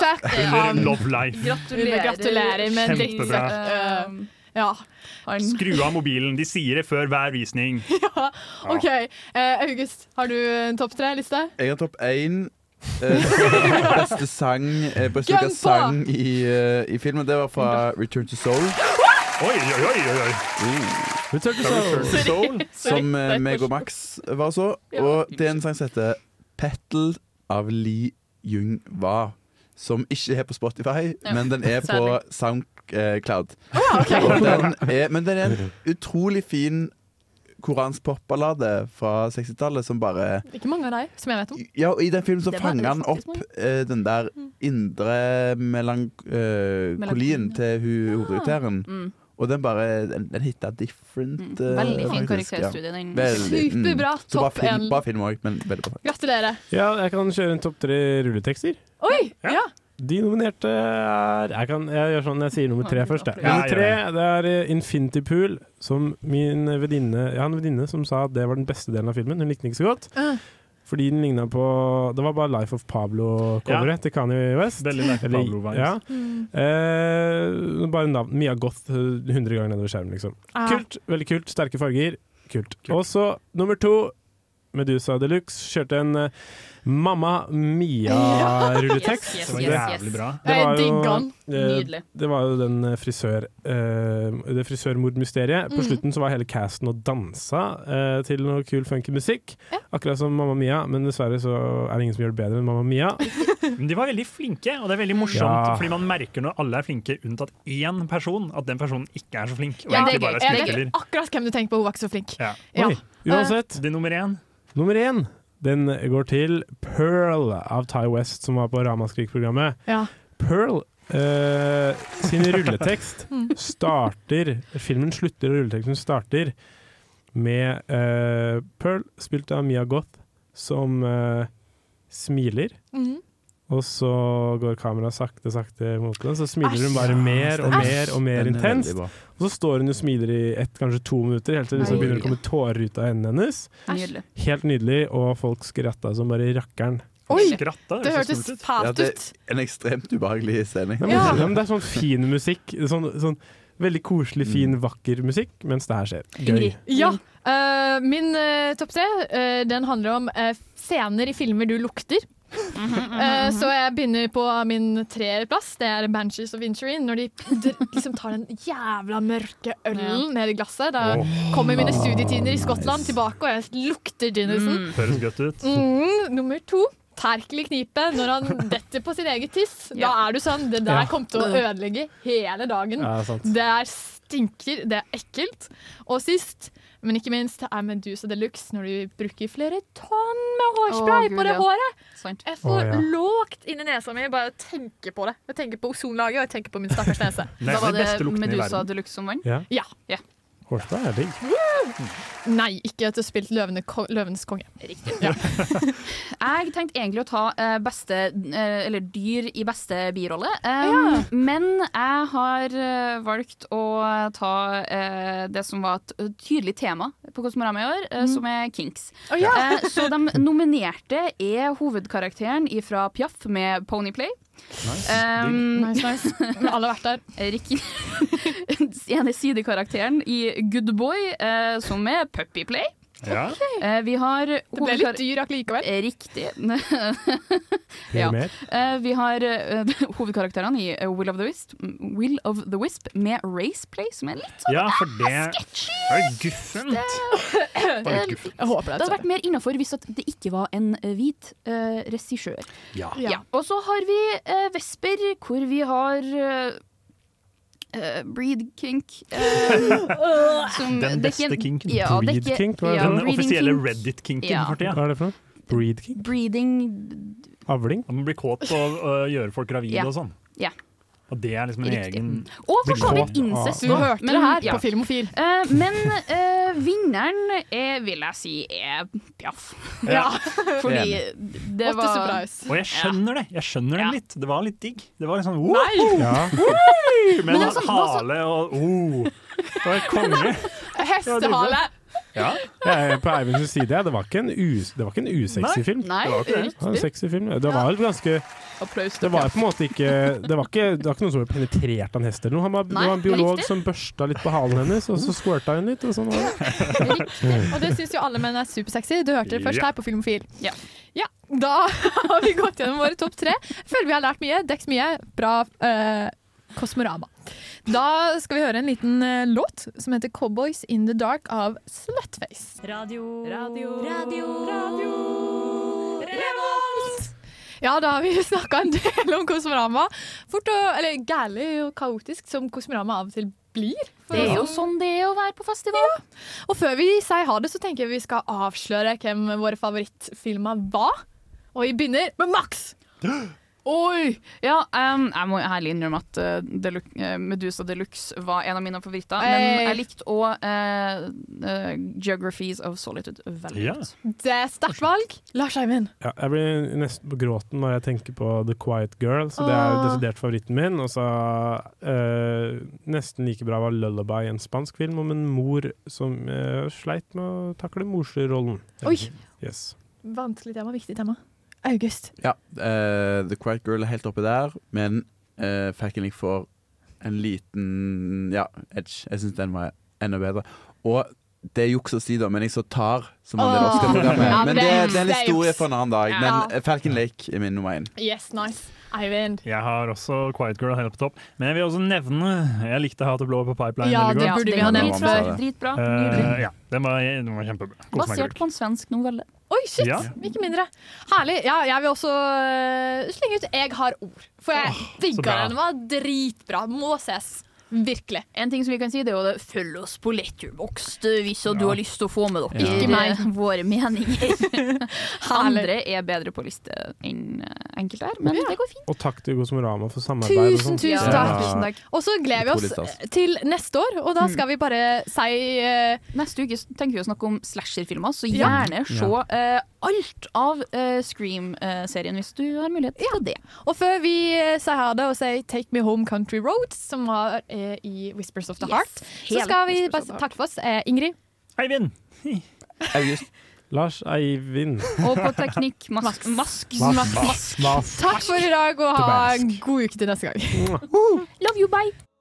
Under. Love Life. Gratulerer. Gratulerer med Kjempebra. Drittsekk. Han... Skru av mobilen. De sier det før hver visning. ja. OK. Eh, August, har du en topp tre-liste? Jeg har topp én. Eh, beste sang eh, Beste på! sang i, uh, i filmen. Det var fra Return to Soul. Oi, oi, oi! oi, oi. Return to Soul. Return to Soul Sorry. som Sorry. meg og Max var så. Og det er en sang som heter 'Petal' av Lee Jung-wa. Som ikke er på Spotify, men den er på særlig. SoundCloud. ok. Og den er, men den er en utrolig fin koransk popballade fra 60-tallet som bare Ikke mange av deg, som jeg vet om. Ja, og i den filmen så fanger han opp eh, den der indre melankolien Melankolien, til hun hovedkarakteren. Mm. Og den bare Den, den hitta different. Mm. Veldig fin den. Veldig, mm. Superbra. Bra Topp én. bra film òg, men veldig bra. Gratulerer. Ja, jeg kan kjøre en topp tre rulletekster. Oi! Ja. De nominerte er Jeg, kan, jeg gjør sånn, jeg sier nummer tre først. Ja, Nummer tre det. er eh, Infinity Pool, som min venninne Jeg har en venninne som sa at det var den beste delen av filmen. Hun likte den ikke så godt. Uh. Fordi den ligna på Det var bare Life of Pablo-coveret til Kanye West. Veldig Life of Eller-. Ja. Eh, bare navn. Mia Goth eh, 100 ganger nedover skjermen, liksom. Ah. Kult. Veldig kult. Sterke farger. Kult. Og så nummer to. Medusa Deluxe kjørte en eh, Mamma Mia-rulletekst. Yes, yes, Det var yes, jævlig bra. Det var jo, eh, Nydelig. Det var jo den eh, frisør eh, Det frisørmordmysteriet. På Mhm. slutten så var hele casten og dansa til noe kul funky musikk. Akkurat som Mamma Mia, men dessverre så er det ingen som gjør det bedre enn Mamma Mia. Men de var veldig flinke, og det er veldig morsomt. Ja. Fordi man merker når alle er flinke, unntatt én person, at den personen ikke er så flink. Og Ja, bare er jeg skuespiller. vet akkurat hvem du tenker på, hun var ikke så flink. Ja. Ja. Oi, uansett. Det er nummer én. Nummer én den går til Pearl av Ty West, som var på Ramaskrik-programmet. Ja. Pearl eh, sin rulletekst starter Filmen slutter, og rulleteksten starter med eh, Pearl, spilt av Mia Goth, som eh, smiler. Mhm. Og så går kameraet sakte, sakte mot den, så smiler hun bare mer og mer og mer er intenst. Og så står hun og smiler i ett, kanskje to minutter, helt til det liksom begynner å komme tårer ut av hendene hennes. Nydelig. Helt nydelig, og folk skratta som bare rakkeren. Oi! Skratta, Det så hørtes fælt ut. Ja, det er en ekstremt ubehagelig scene. Ja, Ja. ja, det er sånn fin musikk. Sånn, sånn veldig koselig, fin, vakker musikk, mens det her skjer. Gøy. Ja. Uh, min uh, topp tre uh, den handler om scener i filmer du lukter. Eh, så jeg begynner på min treerplass. Det er Banshees og Vincherine. Når de liksom tar den jævla mørke ølen ned i glasset. Da kommer mine studietider i Skottland tilbake, og jeg lukter Ginnison. Høres godt ut. Mm, nummer to. Terkel i knipet når han detter på sin eget tiss. Da er du sånn Det der Ja. kommer til å ødelegge hele dagen. Ja. Det er stinker, det er ekkelt. Og sist, men ikke minst, det er Medusa de luxe når du bruker flere tonn med hårspray på det håret. Sant. Jeg får oh, ja. lågt inn i nesa mi bare å tenke på det. Jeg tenker på ozonlaget, og jeg tenker på min stakkars nese. Det Da var det Medusa. Deluxe som vant. Ja. Ja. Hårspray er digg. Nei, ikke etter å ha spilt Løvene, ko- Løvenes konge. Riktig. Ja. Jeg tenkte egentlig å ta eh, beste, eh, eller dyr i beste birolle, eh, men jeg har valgt å ta uh, det som var et tydelig tema på Kosmorama i år, eh, som er kinks. Oh, ja. uh, så de nominerte er hovedkarakteren fra Piaf med Ponyplay. Um, Nice, nice. Alle har vært der. Ricky ene sidekarakteren i Good Boy, uh, som er Puppyplay. Ja. Eh, vi har Det ble litt dyr likevel. Riktig. Ja. Eh, vi har eh, hovedkarakterene i Will of the Wisp, Will of the Wisp med Raceplay, som er litt sånn Ja, for det er guffent. Jeg håper Det hadde vært mer innafor hvis at det ikke var en hvit uh, regissør. Ja. Ja. Og så har vi uh, Vesper, hvor vi har eh, eh, Breed Kink. eh, som- Den beste dekker, kinken. Ja, Breed dekker, kink, hva er ja. Den offisielle. Reddit-kinken Ja. for tida. Hva er det for noe? Breed kink? Breeding Avling? Man blir kåt på å gjøre folk gravide Ja. og sånn. Ja. Og det er liksom en Riktig. egen Og for så vidt incest. Du hørte det her ja. på Filmofil. Uh, men uh, vinneren er, vil jeg si er Piaf. Ja. Fordi Enig. det var surprise. Og jeg skjønner det. Jeg skjønner den litt. Det var litt digg. Det var litt sånn wow! Nei! Ja. Med Men det sånn- det var så- hale og oh. Det var konge. Hestehale! Ja. Jeg er på Eivinds side. Det var ikke en, us det var ikke en usexy Nei. film. Nei, Det var ikke det. Det var en sexy film. Det var ganske Applaus Det var på en måte ikke Det var ikke, det var ikke noen som ble penetrert av en hest eller noe. Han var, Nei, det var en biolog som børsta litt på halen hennes, og så squirta hun litt. Og sånn var det. Og det syns jo alle menn er supersexy. Du hørte det først Ja. her på Filmofil. Ja. Ja, Da har vi gått gjennom våre topp tre. Føler vi har lært mye, dekt mye. Bra eh, Kosmorama. Da skal vi høre en liten eh, låt som heter 'Cowboys in the Dark' av Slutface. Radio, radio, radio, radio, Revolt! Ja, da har vi snakka en del om Kosmorama. Fort og, eller gærlig og kaotisk som Kosmorama av og til blir. for Det er jo sånn det er å være på festival. Og før vi sier ha det, så tenker jeg vi skal avsløre hvem våre favorittfilmer var. Og vi begynner med Max. Oi! Ja, um, jeg må ærlig innrømme at uh, Delu- eh, Medusa Deluxe var en av mine favoritter. Hey. Men jeg likte òg Geographies of Solitude veldig godt. Det er sterkt valg. Lars Eivind. Ja, jeg blir nesten på gråten når jeg tenker på The Quiet Girl, så det er jo desidert favoritten min. Og så eh, nesten like bra var Lullaby, en spansk film om en mor som eh, sleit med å takle morsrollen. Oi. Yes. Vanskelig tema, viktig tema. August. Ja, Uh, The Quiet Girl er helt oppi der, men uh, Falcon Link får en liten ja, edge. Jeg syns den var enda bedre. Og det er juks å si, da, men jeg så Tar som en del Oscar-programmet. Men det det, er- en historie for en annen dag. Men Falcon Lake er min nummer én. Yes, nice. Eivind. Jeg har også Quiet Girl helt på topp. Men jeg vil også nevne Jeg likte og blå på Pipeline Ja, det burde vi ha nevnt før. Dritbra. Uh, ja, den var, den var kjempebra. Koste Basert på en svensk novelle. Oi, shit! Ja. Ikke mindre. Herlig. Ja, jeg vil også øh, slenge ut 'Jeg har ord'. For jeg digga bra. den. Den var dritbra. Må ses. Virkelig. En ting som vi kan si, det er jo det følg oss på Letterboxd hvis du har lyst til å få med dere Ja. Ikke meg. våre meninger. Andre er bedre på liste enn eh, enkelte her, men det går fint. Og takk til Gosmorama for samarbeid. Tusen, tusen Ja, takk. tusen takk. Og så gleder vi oss til neste år, og da skal vi bare si uh, Neste uke tenker vi å snakke om slasherfilmer, så Ja. gjerne se uh, alt av uh, Scream-serien hvis du har mulighet til det. Og før vi sier ha det og sier 'Take Me Home Country Roads', som var eh, i Whispers of the Yes. Heart, så skal vi bare takke for oss. Eh, Ingrid. Eivind. August. Lars Eivind. Og på teknikk mask. mask. Mask. Mask. Takk for i dag, og ha en god uke til neste gang. Love you, bye!